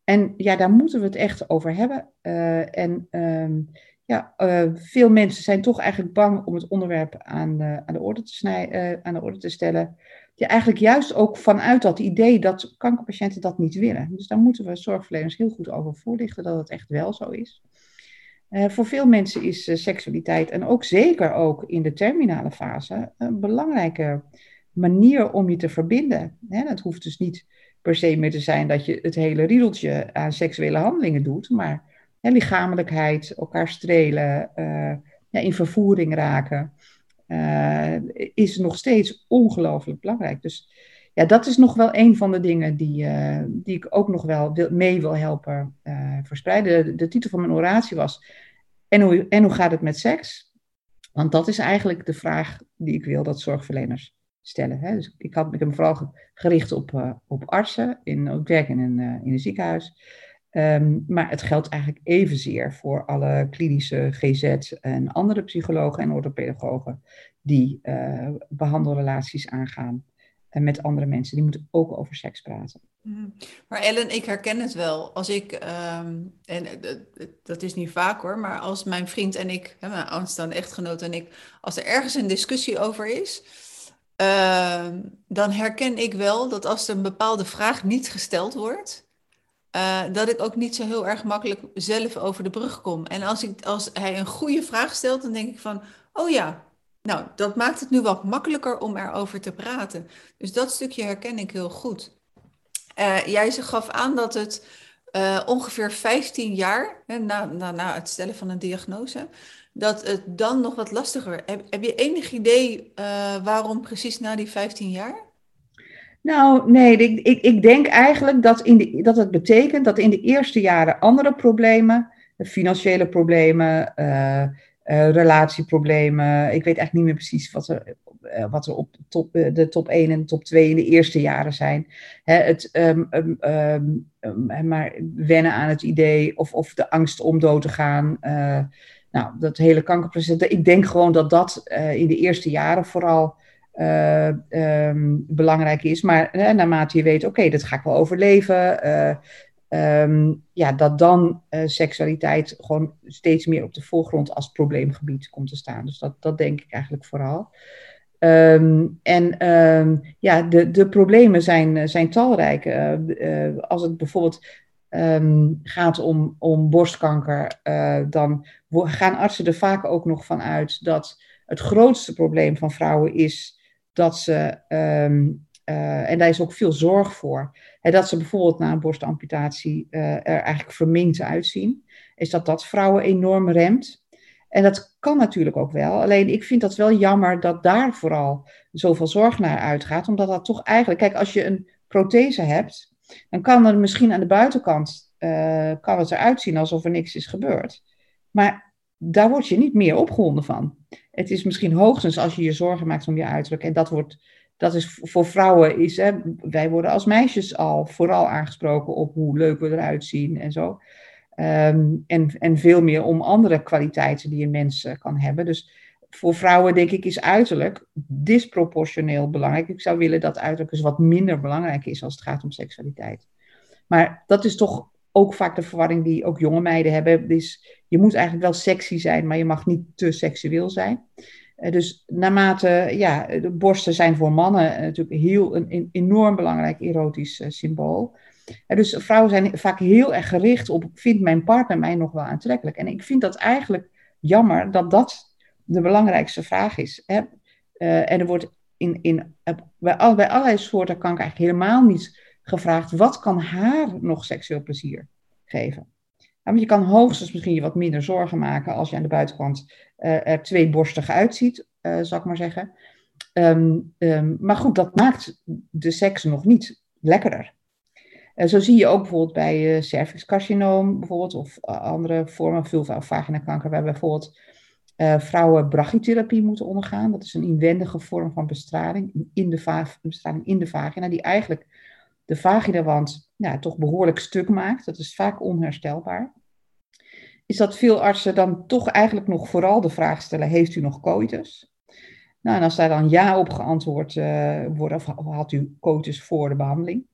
En ja, daar moeten we het echt over hebben. Uh, en um, ja, veel mensen zijn toch eigenlijk bang om het onderwerp aan, aan, de, orde te snij, aan de orde te stellen. Ja, eigenlijk juist ook vanuit dat idee dat kankerpatiënten dat niet willen. Dus daar moeten we zorgverleners heel goed over voorlichten dat het echt wel zo is. voor veel mensen is seksualiteit, en ook zeker ook in de terminale fase, een belangrijke manier om je te verbinden. Hè, dat hoeft dus niet per se meer te zijn dat je het hele riedeltje aan seksuele handelingen doet, maar ja, lichamelijkheid, elkaar strelen, uh, ja, in vervoering raken, uh, is nog steeds ongelooflijk belangrijk. Dus ja, dat is nog wel een van de dingen die, uh, die ik ook nog wel mee wil helpen verspreiden. De, titel van mijn oratie was: en hoe, en hoe gaat het met seks? Want dat is eigenlijk de vraag die ik wil dat zorgverleners stellen. Hè? Dus ik, had, heb me vooral gericht op, op artsen. In, ik werk in een, in een ziekenhuis. Um, maar het geldt eigenlijk evenzeer voor alle klinische GZ en andere psychologen en orthopedagogen die uh, behandelrelaties aangaan en met andere mensen. Die moeten ook over seks praten. Mhm. Maar Ellen, ik herken het wel. Als ik, um, en dat is niet vaak hoor, maar als mijn vriend en ik, mijn aanstaande echtgenoot en ik, als er ergens een discussie over is, uh, dan herken ik wel dat als er een bepaalde vraag niet gesteld wordt, uh, dat ik ook niet zo heel erg makkelijk zelf over de brug kom. En als, ik, als hij een goede vraag stelt, dan denk ik van, oh ja, nou, dat maakt het nu wat makkelijker om erover te praten. Dus dat stukje herken ik heel goed. Uh, jij gaf aan dat het uh, ongeveer 15 jaar, na, na, na het stellen van een diagnose, dat het dan nog wat lastiger. Heb, heb je enig idee waarom precies na die 15 jaar? Nou, nee, ik, ik, ik denk eigenlijk dat, in de, dat het betekent dat in de eerste jaren andere problemen, financiële problemen, uh, uh, relatieproblemen, ik weet eigenlijk niet meer precies wat er, uh, wat er op top, de top 1 en top 2 in de eerste jaren zijn. Hè, het, um, um, um, maar wennen aan het idee of, of de angst om dood te gaan. nou, dat hele kankerproces. Ik denk gewoon dat dat in de eerste jaren vooral uh, um, belangrijk is. Maar uh, naarmate je weet, oké, dat ga ik wel overleven. Uh, um, ja, dat dan seksualiteit gewoon steeds meer op de voorgrond als probleemgebied komt te staan. Dus dat, dat denk ik eigenlijk vooral. Um, en ja, de, de problemen zijn, zijn talrijk. als het bijvoorbeeld gaat om, om borstkanker, dan gaan artsen er vaak ook nog van uit dat het grootste probleem van vrouwen is dat ze, um, uh, en daar is ook veel zorg voor, hè, dat ze bijvoorbeeld na een borstamputatie uh, er eigenlijk verminkt uitzien, is dat dat vrouwen enorm remt. En dat kan natuurlijk ook wel. Alleen ik vind dat wel jammer dat daar vooral zoveel zorg naar uitgaat. Omdat dat toch eigenlijk. Kijk, als je een prothese hebt, dan kan er misschien aan de buitenkant uh, kan het eruit zien alsof er niks is gebeurd. Maar daar word je niet meer opgewonden van. Het is misschien hoogstens als je je zorgen maakt om je uiterlijk en dat wordt dat is voor vrouwen is, hè, wij worden als meisjes al vooral aangesproken op hoe leuk we eruit zien en zo. Ehm, en, en veel meer om andere kwaliteiten die een mens eh, kan hebben. Dus voor vrouwen, denk ik, is uiterlijk disproportioneel belangrijk. Ik zou willen dat uiterlijk eens wat minder belangrijk is als het gaat om seksualiteit. Maar dat is toch ook vaak de verwarring die ook jonge meiden hebben. Dus je moet eigenlijk wel sexy zijn, maar je mag niet te seksueel zijn. Uh, dus naarmate, ja, de borsten zijn voor mannen uh, natuurlijk heel een, enorm belangrijk erotisch uh, symbool. dus vrouwen zijn vaak heel erg gericht op, vindt mijn partner mij nog wel aantrekkelijk? En ik vind dat eigenlijk jammer dat dat de belangrijkste vraag is. Hè? en er wordt in, in, bij allerlei soorten kanker eigenlijk helemaal niet gevraagd, wat kan haar nog seksueel plezier geven? Nou, je kan hoogstens misschien je wat minder zorgen maken als je aan de buitenkant uh, er tweeborstig uitziet, uh, zal ik maar zeggen. Um, um, maar goed, dat maakt de seks nog niet lekkerder. Uh, zo zie je ook bijvoorbeeld bij cervixcarcinoom bijvoorbeeld, of andere vormen, vulva- of vaginakanker, waar bijvoorbeeld vrouwen brachytherapie moeten ondergaan. Dat is een inwendige vorm van bestraling in de, bestraling in de vagina, die eigenlijk de vaginawand ja, toch behoorlijk stuk maakt. Dat is vaak onherstelbaar. Is dat veel artsen dan toch eigenlijk nog vooral de vraag stellen: heeft u nog coitus? Nou, en als daar dan ja op geantwoord uh, wordt, of had u coitus voor de behandeling,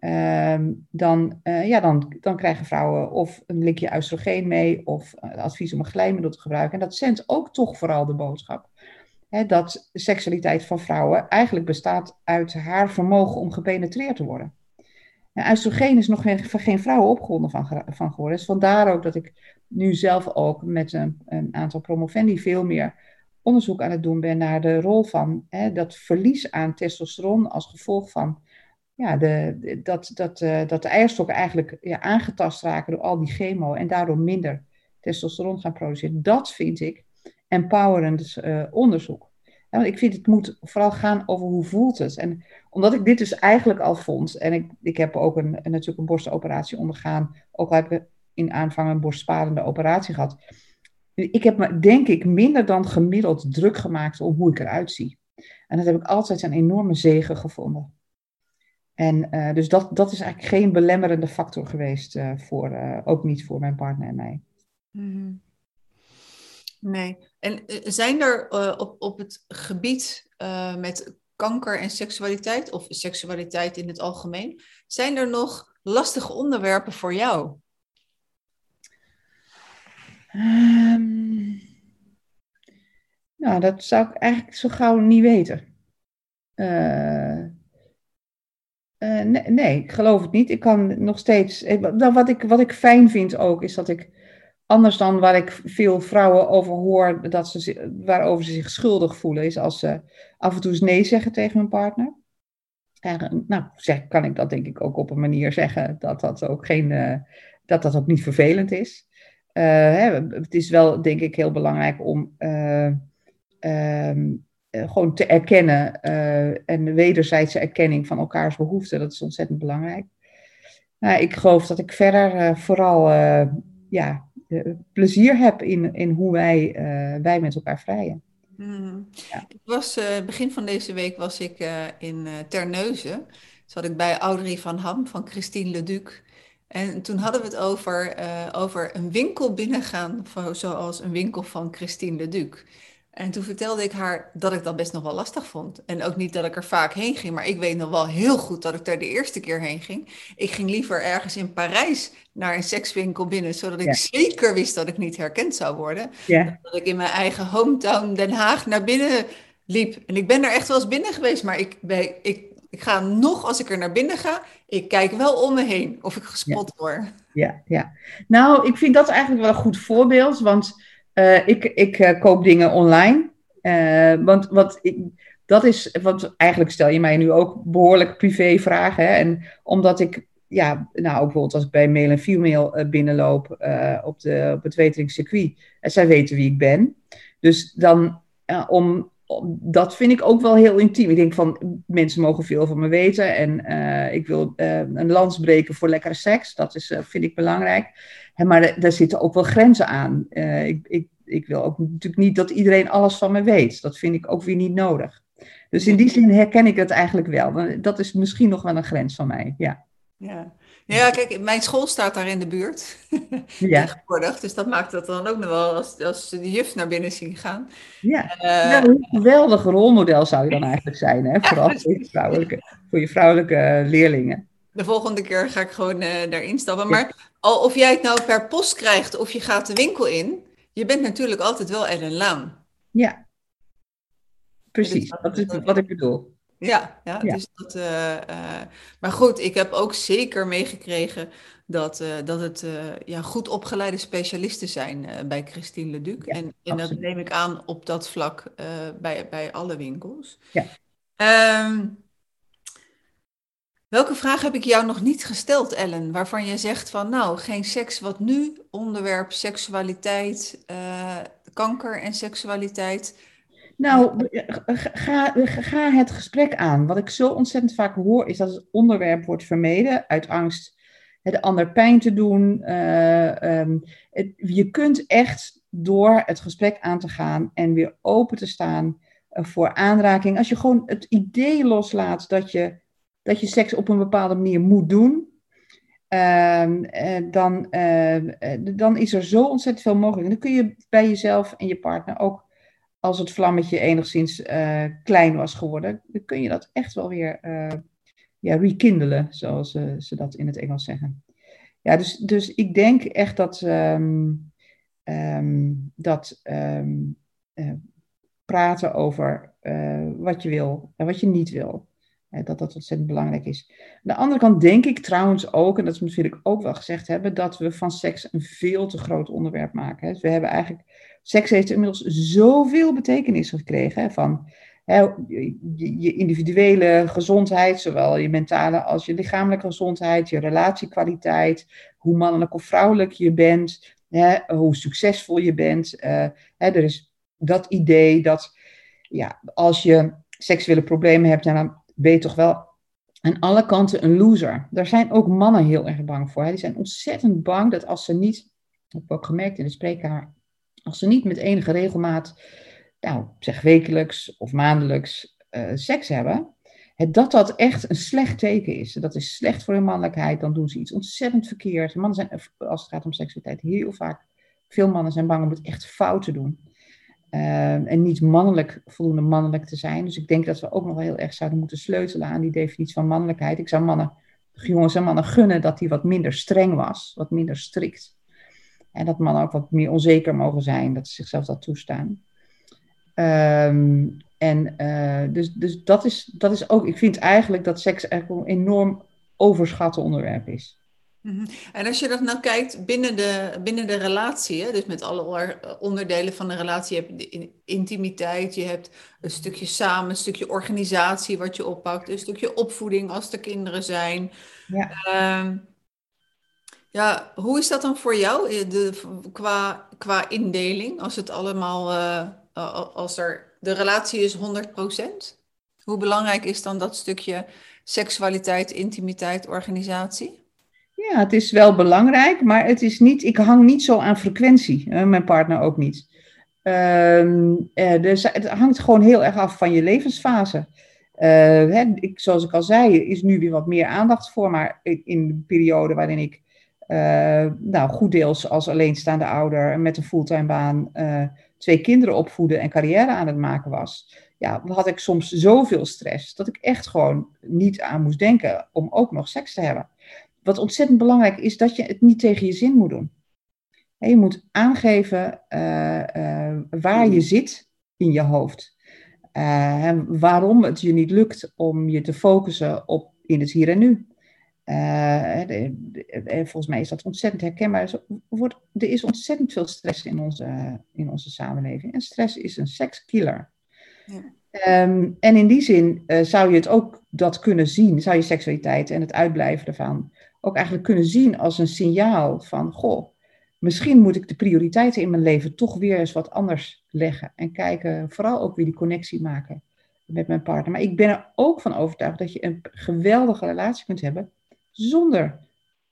uh, dan, uh, ja, dan, dan krijgen vrouwen of een likje oestrogeen mee, of advies om een glijmiddel te gebruiken. En dat zendt ook toch vooral de boodschap hè, dat seksualiteit van vrouwen eigenlijk bestaat uit haar vermogen om gepenetreerd te worden. En oestrogeen is nog geen, geen vrouwen opgewonden van, van geworden. Dus vandaar ook dat ik nu zelf ook met een, een, aantal promovendi veel meer onderzoek aan het doen ben naar de rol van dat verlies aan testosteron als gevolg van ja, de, dat, dat, uh, dat de eierstokken eigenlijk ja, aangetast raken door al die chemo en daardoor minder testosteron gaan produceren. Dat vind ik empowerend uh, onderzoek. Ja, ik vind het moet vooral gaan over hoe voelt het. En omdat ik dit dus eigenlijk al vond, en ik, ik heb ook een, natuurlijk een borstoperatie ondergaan, ook al heb ik in aanvang een borstsparende operatie gehad. Ik heb me, denk ik, minder dan gemiddeld druk gemaakt om hoe ik eruit zie. En dat heb ik altijd een enorme zegen gevonden. En uh, dus dat, dat is eigenlijk geen belemmerende factor geweest, uh, voor, ook niet voor mijn partner en mij. -hmm. Nee. En eh, zijn er uh, op, op het gebied uh, met kanker en seksualiteit, of seksualiteit in het algemeen, zijn er nog lastige onderwerpen voor jou? Um, nou, dat zou ik eigenlijk zo gauw niet weten. nee, nee, ik geloof het niet. Ik kan nog steeds. Wat ik, wat ik fijn vind ook, is dat ik anders dan waar ik veel vrouwen over hoor, dat ze, waarover ze zich schuldig voelen, is als ze af en toe nee zeggen tegen hun partner. En, nou, zeg, kan ik dat denk ik ook op een manier zeggen dat dat ook, geen, uh, dat dat ook niet vervelend is. Uh, hè, het is wel denk ik heel belangrijk om uh, gewoon te erkennen en de wederzijdse erkenning van elkaars behoeften, dat is ontzettend belangrijk. Nou, ik geloof dat ik verder vooral ja, uh, plezier heb in, in hoe wij, uh, wij met elkaar vrijen. Mm. Ja. Ik was, uh, begin van deze week was ik in Terneuzen. Zat ik bij Audrey van Ham van Christine Leduc. En toen hadden we het over, over een winkel binnengaan, zoals een winkel van Christine Leduc. En toen vertelde ik haar dat ik dat best nog wel lastig vond. En ook niet dat ik er vaak heen ging, maar ik weet nog wel heel goed dat ik daar de eerste keer heen ging. Ik ging liever ergens in Parijs naar een sekswinkel binnen, zodat ik ja. zeker wist dat ik niet herkend zou worden. Ja. Dat ik in mijn eigen hometown Den Haag naar binnen liep. En ik ben er echt wel eens binnen geweest, maar ik, ben, ik, ik ga nog, als ik er naar binnen ga, ik kijk wel om me heen of ik gespot ja. word. Ja, ja. Nou, ik vind dat eigenlijk wel een goed voorbeeld, want uh, ik, ik uh, koop dingen online. Uh, want wat ik, dat is, wat eigenlijk stel je mij nu ook behoorlijk privé vragen. Hè? En omdat ik, ja, nou bijvoorbeeld als ik bij Mail en Female binnenloop op, de, op het weteringscircuit. En zij weten wie ik ben. Dus dan, om, dat vind ik ook wel heel intiem. Ik denk van, mensen mogen veel van me weten. En ik wil een lans breken voor lekkere seks. Dat is, vind ik belangrijk. Hè, maar daar zitten ook wel grenzen aan. Ik, ik, ik wil ook natuurlijk niet dat iedereen alles van me weet. Dat vind ik ook weer niet nodig. Dus in die zin herken ik het eigenlijk wel. Dat is misschien nog wel een grens van mij, ja. Ja. Ja, kijk, mijn school staat daar in de buurt. Ja. Tegenwoordig, dus dat maakt het dan ook nog wel als, als ze de juf naar binnen zien gaan. Ja, uh, een geweldig rolmodel zou je dan eigenlijk zijn, hè? vooral voor je vrouwelijke, voor je vrouwelijke leerlingen. De volgende keer ga ik gewoon uh, daarin stappen. Maar al of jij het nou per post krijgt of je gaat de winkel in, je bent natuurlijk altijd wel Ellen Laan. Ja, precies. Dat is wat ik bedoel. Ja, ja, Dus dat, uh, uh, maar goed, ik heb ook zeker meegekregen dat, uh, dat het ja, goed opgeleide specialisten zijn bij Christine Leduc. Ja, en, en dat neem ik aan op dat vlak bij, bij alle winkels. Ja. Um, welke vraag heb ik jou nog niet gesteld, Ellen? Waarvan je zegt van nou, geen seks, wat nu? Onderwerp seksualiteit, kanker en seksualiteit. Nou, ga, ga het gesprek aan. Wat ik zo ontzettend vaak hoor, is dat het onderwerp wordt vermeden uit angst de ander pijn te doen. Um, het, je kunt echt door het gesprek aan te gaan en weer open te staan uh, voor aanraking. Als je gewoon het idee loslaat dat je, dat je seks op een bepaalde manier moet doen, uh, dan, dan is er zo ontzettend veel mogelijk. En dan kun je bij jezelf en je partner ook als het vlammetje enigszins uh, klein was geworden, dan kun je dat echt wel weer uh, ja, rekindelen, zoals uh, ze dat in het Engels zeggen. Ja, dus, dus ik denk echt dat, um, um, dat um, praten over wat je wil en wat je niet wil, dat dat ontzettend belangrijk is. Aan de andere kant denk ik trouwens ook, en dat moet ik ook wel gezegd hebben, dat we van seks een veel te groot onderwerp maken. Dus we hebben eigenlijk seks heeft inmiddels zoveel betekenis gekregen. van je, individuele gezondheid, zowel je mentale als je lichamelijke gezondheid, je relatiekwaliteit, hoe mannelijk of vrouwelijk je bent, hoe succesvol je bent. Hè, er is dat idee dat ja, als je seksuele problemen hebt, dan je toch wel aan alle kanten een loser. Daar zijn ook mannen heel erg bang voor. Hè. Die zijn ontzettend bang dat als ze niet, heb ik ook gemerkt in de spreekkamer, als ze niet met enige regelmaat, nou, zeg wekelijks of maandelijks uh, seks hebben, dat dat echt een slecht teken is. Dat is slecht voor hun mannelijkheid, dan doen ze iets ontzettend verkeerd. Mannen zijn, als het gaat om seksualiteit, heel vaak, veel mannen zijn bang om het echt fout te doen. Uh, en niet mannelijk, voldoende mannelijk te zijn. Dus ik denk dat we ook nog wel heel erg zouden moeten sleutelen aan die definitie van mannelijkheid. Ik zou mannen, jongens en mannen gunnen dat die wat minder streng was, wat minder strikt. En dat mannen ook wat meer onzeker mogen zijn, dat ze zichzelf dat toestaan. Um, en uh, dus, dus dat, is, dat is ook, ik vind eigenlijk dat seks eigenlijk een enorm overschatte onderwerp is. Mhm. En als je dat nou kijkt binnen de, binnen de relatie, hè, dus met alle onderdelen van de relatie, je hebt de intimiteit, je hebt een stukje samen, een stukje organisatie wat je oppakt, een stukje opvoeding als er kinderen zijn. Ja. Um, ja, hoe is dat dan voor jou eh, de, qua, qua indeling? Als het allemaal, uh, als er de relatie is 100%? Hoe belangrijk is dan dat stukje seksualiteit, intimiteit, organisatie? Ja, het is wel belangrijk, maar het is niet, ik hang niet zo aan frequentie. mijn partner ook niet. Uh, dus het hangt gewoon heel erg af van je levensfase. Uh, hè, ik, zoals ik al zei, is nu weer wat meer aandacht voor, maar in de periode waarin ik uh, nou, goed deels als alleenstaande ouder met een fulltime baan twee kinderen opvoeden en carrière aan het maken was. Ja, had ik soms zoveel stress dat ik echt gewoon niet aan moest denken om ook nog seks te hebben. Wat ontzettend belangrijk is dat je het niet tegen je zin moet doen. je moet aangeven uh, waar je zit in je hoofd. waarom het je niet lukt om je te focussen op in het hier en nu. Uh, volgens mij is dat ontzettend herkenbaar. Er is ontzettend veel stress in onze, in onze samenleving. En stress is een sekskiller. Ja. Um, en in die zin zou je het ook dat kunnen zien, zou je seksualiteit en het uitblijven ervan ook eigenlijk kunnen zien als een signaal van, goh, misschien moet ik de prioriteiten in mijn leven toch weer eens wat anders leggen. En kijken, vooral ook weer die connectie maken met mijn partner. Maar ik ben er ook van overtuigd dat je een geweldige relatie kunt hebben zonder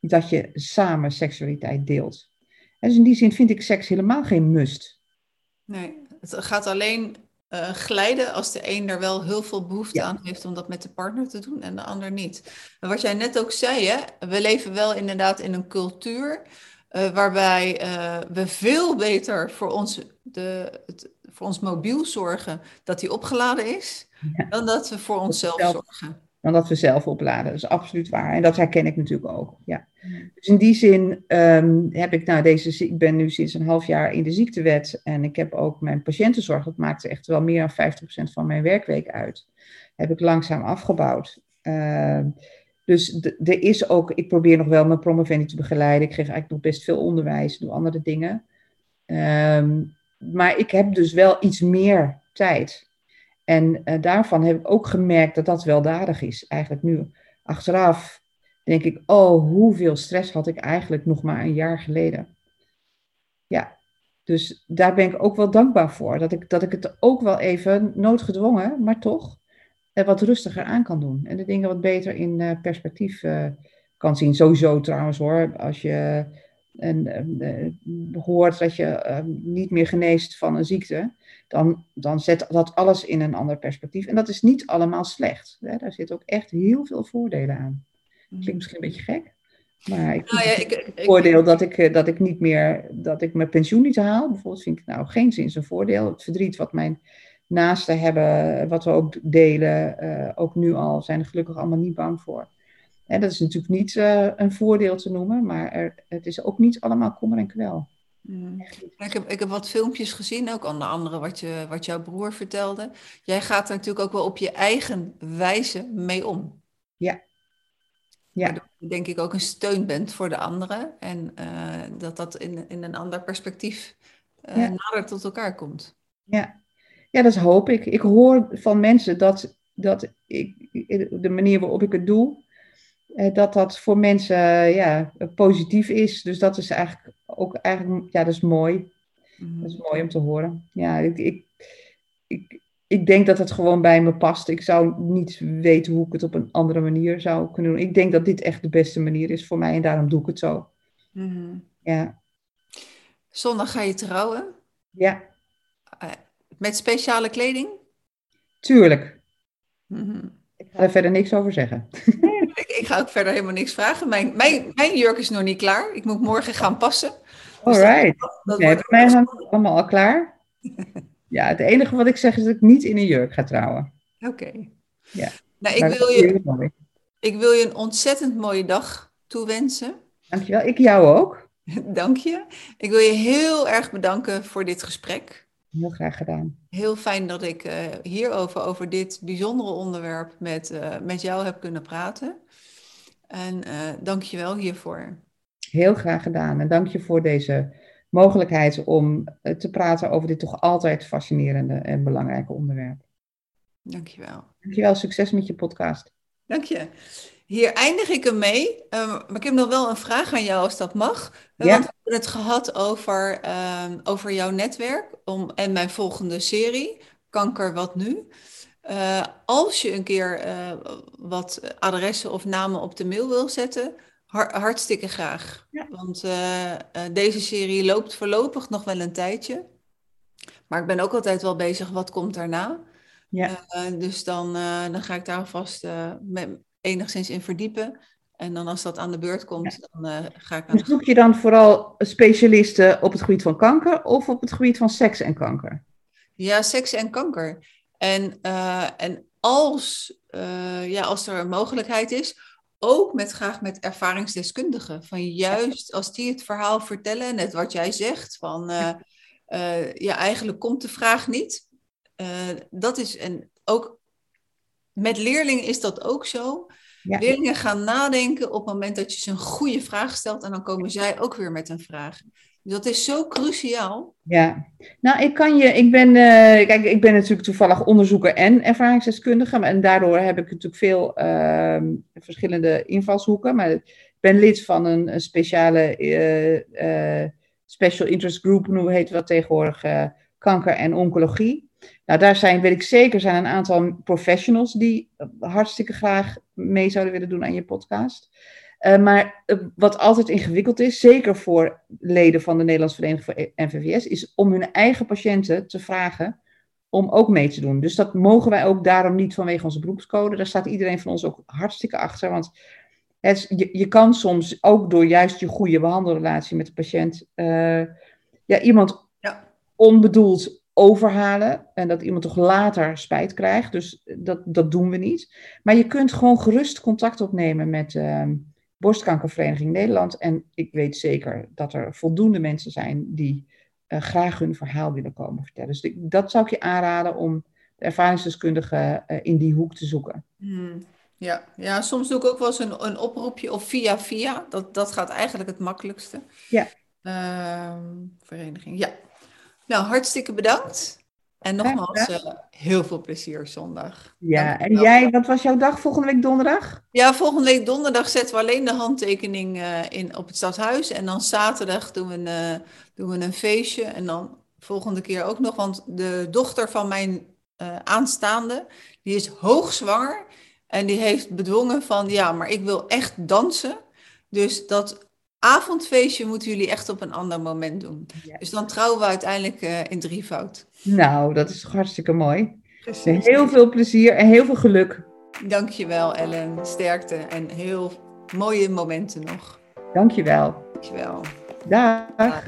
dat je samen seksualiteit deelt. En dus in die zin vind ik seks helemaal geen must. Nee, het gaat alleen eh, glijden als de een er wel heel veel behoefte Ja. aan heeft om dat met de partner te doen en de ander niet. En wat jij net ook zei, hè, we leven wel inderdaad in een cultuur eh, waarbij eh, we veel beter voor ons, de, het, voor ons mobiel zorgen dat die opgeladen is, Ja. dan dat we voor onszelf zelf- zorgen. Dan dat we zelf opladen. Dat is absoluut waar. En dat herken ik natuurlijk ook. Ja. Dus in die zin ehm, heb ik nou deze, ik ben nu sinds een half jaar in de ziektewet en ik heb ook mijn patiëntenzorg, dat maakte echt wel meer dan 50% van mijn werkweek uit. Heb ik langzaam afgebouwd. Ehm, dus er is ook, ik probeer nog wel mijn promovendi te begeleiden. Ik geef eigenlijk nog best veel onderwijs, doe andere dingen. Ehm, maar ik heb dus wel iets meer tijd. En eh, daarvan heb ik ook gemerkt dat dat weldadig is. Eigenlijk nu achteraf denk ik, oh, hoeveel stress had ik eigenlijk nog maar een jaar geleden. Ja, dus daar ben ik ook wel dankbaar voor. Dat ik, dat ik het ook wel even noodgedwongen, maar toch eh, wat rustiger aan kan doen. En de dingen wat beter in eh, perspectief kan zien. Sowieso trouwens hoor, als je en, eh, hoort dat je eh, niet meer geneest van een ziekte, dan, dan zet dat alles in een ander perspectief. En dat is niet allemaal slecht. Hè? Daar zit ook echt heel veel voordelen aan. Klinkt misschien een beetje gek, maar ik Nou ja, vind ik, het voordeel dat ik, eh, dat ik niet meer, dat ik mijn pensioen niet haal. Bijvoorbeeld vind ik nou geen zin een voordeel. Het verdriet wat mijn naasten hebben, wat we ook delen, eh, ook nu al, zijn er gelukkig allemaal niet bang voor. En dat is natuurlijk niet eh, een voordeel te noemen, maar er, het is ook niet allemaal kommer en kwel. Mm. Ik heb, ik heb wat filmpjes gezien, ook onder andere wat, je, wat jouw broer vertelde. Jij gaat er natuurlijk ook wel op je eigen wijze mee om. Ja. Ja. Waardoor je denk ik ook een steun bent voor de anderen. En eh, dat dat in, in een ander perspectief Ja. nader tot elkaar komt. Ja. ja, dat hoop ik. Ik hoor van mensen dat, dat ik, de manier waarop ik het doe, dat dat voor mensen eh, ja, positief is. Dus dat is eigenlijk ook eigenlijk, ja, dat is mooi. Mhm. Dat is mooi om te horen. Ja, ik, ik, ik, ik denk dat het gewoon bij me past. Ik zou niet weten hoe ik het op een andere manier zou kunnen doen. Ik denk dat dit echt de beste manier is voor mij en daarom doe ik het zo. Mhm. Ja, Zondag ga je trouwen ja met speciale kleding. tuurlijk. Mhm. Ik ga er verder niks over zeggen. Ik, ga ook verder helemaal niks vragen. Mijn, mijn, mijn jurk is nog niet klaar. Ik moet morgen gaan passen. Dus Alright. Dat Nee, bij mij hangt het allemaal al klaar. Ja, het enige wat ik zeg is dat ik niet in een jurk ga trouwen. Oké. Ja. Nou, ik wil, je, ik wil je een ontzettend mooie dag toewensen. Dankjewel. Ik jou ook. Dank je. Ik wil je heel erg bedanken voor dit gesprek. Heel graag gedaan. Heel fijn dat ik eh, hierover, over dit bijzondere onderwerp met, eh, met jou heb kunnen praten. En eh dank je wel hiervoor. Heel graag gedaan. En dank je voor deze mogelijkheid om eh, te praten over dit toch altijd fascinerende en belangrijke onderwerp. Dank je wel. Dankjewel. Succes met je podcast. Dank je. Hier eindig ik hem mee. Ehm, maar ik heb nog wel een vraag aan jou, als dat mag. Ja. Want we hebben het gehad over, ehm, over jouw netwerk om, en mijn volgende serie, Kanker Wat Nu. Eh, als je een keer eh, wat adressen of namen op de mail wil zetten, har- hartstikke graag. Ja. Want eh, deze serie loopt voorlopig nog wel een tijdje. Maar ik ben ook altijd wel bezig, wat komt daarna? Ja. Dus dan, dan ga ik daar alvast me enigszins in verdiepen. En dan als dat aan de beurt komt, dan ga ik aan Dus zoek je dan vooral specialisten op het gebied van kanker of op het gebied van seks en kanker? Ja, seks en kanker. En, eh, en als, eh, ja, als er een mogelijkheid is, ook met, graag met ervaringsdeskundigen. Van juist als die het verhaal vertellen, net wat jij zegt, van eh, ja, eigenlijk komt de vraag niet. Dat is, en ook met leerlingen is dat ook zo. Ja. Leerlingen gaan nadenken op het moment dat je ze een goede vraag stelt en dan komen zij ook weer met een vraag. Dat is zo cruciaal. Ja, nou, ik kan je, ik ben, eh, kijk, ik ben natuurlijk toevallig onderzoeker en ervaringsdeskundige, en daardoor heb ik natuurlijk veel ehm, verschillende invalshoeken. Maar ik ben lid van een, speciale eh, eh, special interest group, hoe heet dat tegenwoordig, kanker en oncologie. Nou, daar zijn, weet ik zeker, zijn een aantal professionals die hartstikke graag mee zouden willen doen aan je podcast. Eh, maar eh, wat altijd ingewikkeld is, zeker voor leden van de Nederlandse Vereniging voor NVVS, is om hun eigen patiënten te vragen om ook mee te doen. Dus dat mogen wij ook daarom niet vanwege onze beroepscode. Daar staat iedereen van ons ook hartstikke achter. Want het, je, je kan soms ook door juist je goede behandelrelatie met de patiënt uh, ja, iemand ja. onbedoeld overhalen en dat iemand toch later spijt krijgt. Dus dat, dat doen we niet. Maar je kunt gewoon gerust contact opnemen met uh, Borstkankervereniging Nederland. En ik weet zeker dat er voldoende mensen zijn die uh, graag hun verhaal willen komen vertellen. Dus dat zou ik je aanraden om de ervaringsdeskundige uh, in die hoek te zoeken. Hmm. Ja, ja, soms doe ik ook wel eens een, een oproepje of via via. Dat, dat gaat eigenlijk het makkelijkste. Ja. Uh, vereniging, ja. Nou, hartstikke bedankt. En nogmaals, uh, heel veel plezier zondag. Ja, en jij, wat was jouw dag volgende week donderdag? Ja, volgende week donderdag zetten we alleen de handtekening uh, in, op het stadhuis. En dan zaterdag doen we, een, uh, doen we een feestje. En dan volgende keer ook nog, want de dochter van mijn aanstaande, die is hoogzwanger. En die heeft bedwongen van, ja, maar ik wil echt dansen. Dus dat avondfeestje moeten jullie echt op een ander moment doen. Dus dan trouwen we uiteindelijk in drievoud. Nou, dat is hartstikke mooi. Precies. Heel veel plezier en heel veel geluk. Dankjewel Ellen, sterkte en heel mooie momenten nog. Dankjewel. Dankjewel. Dag. Dag.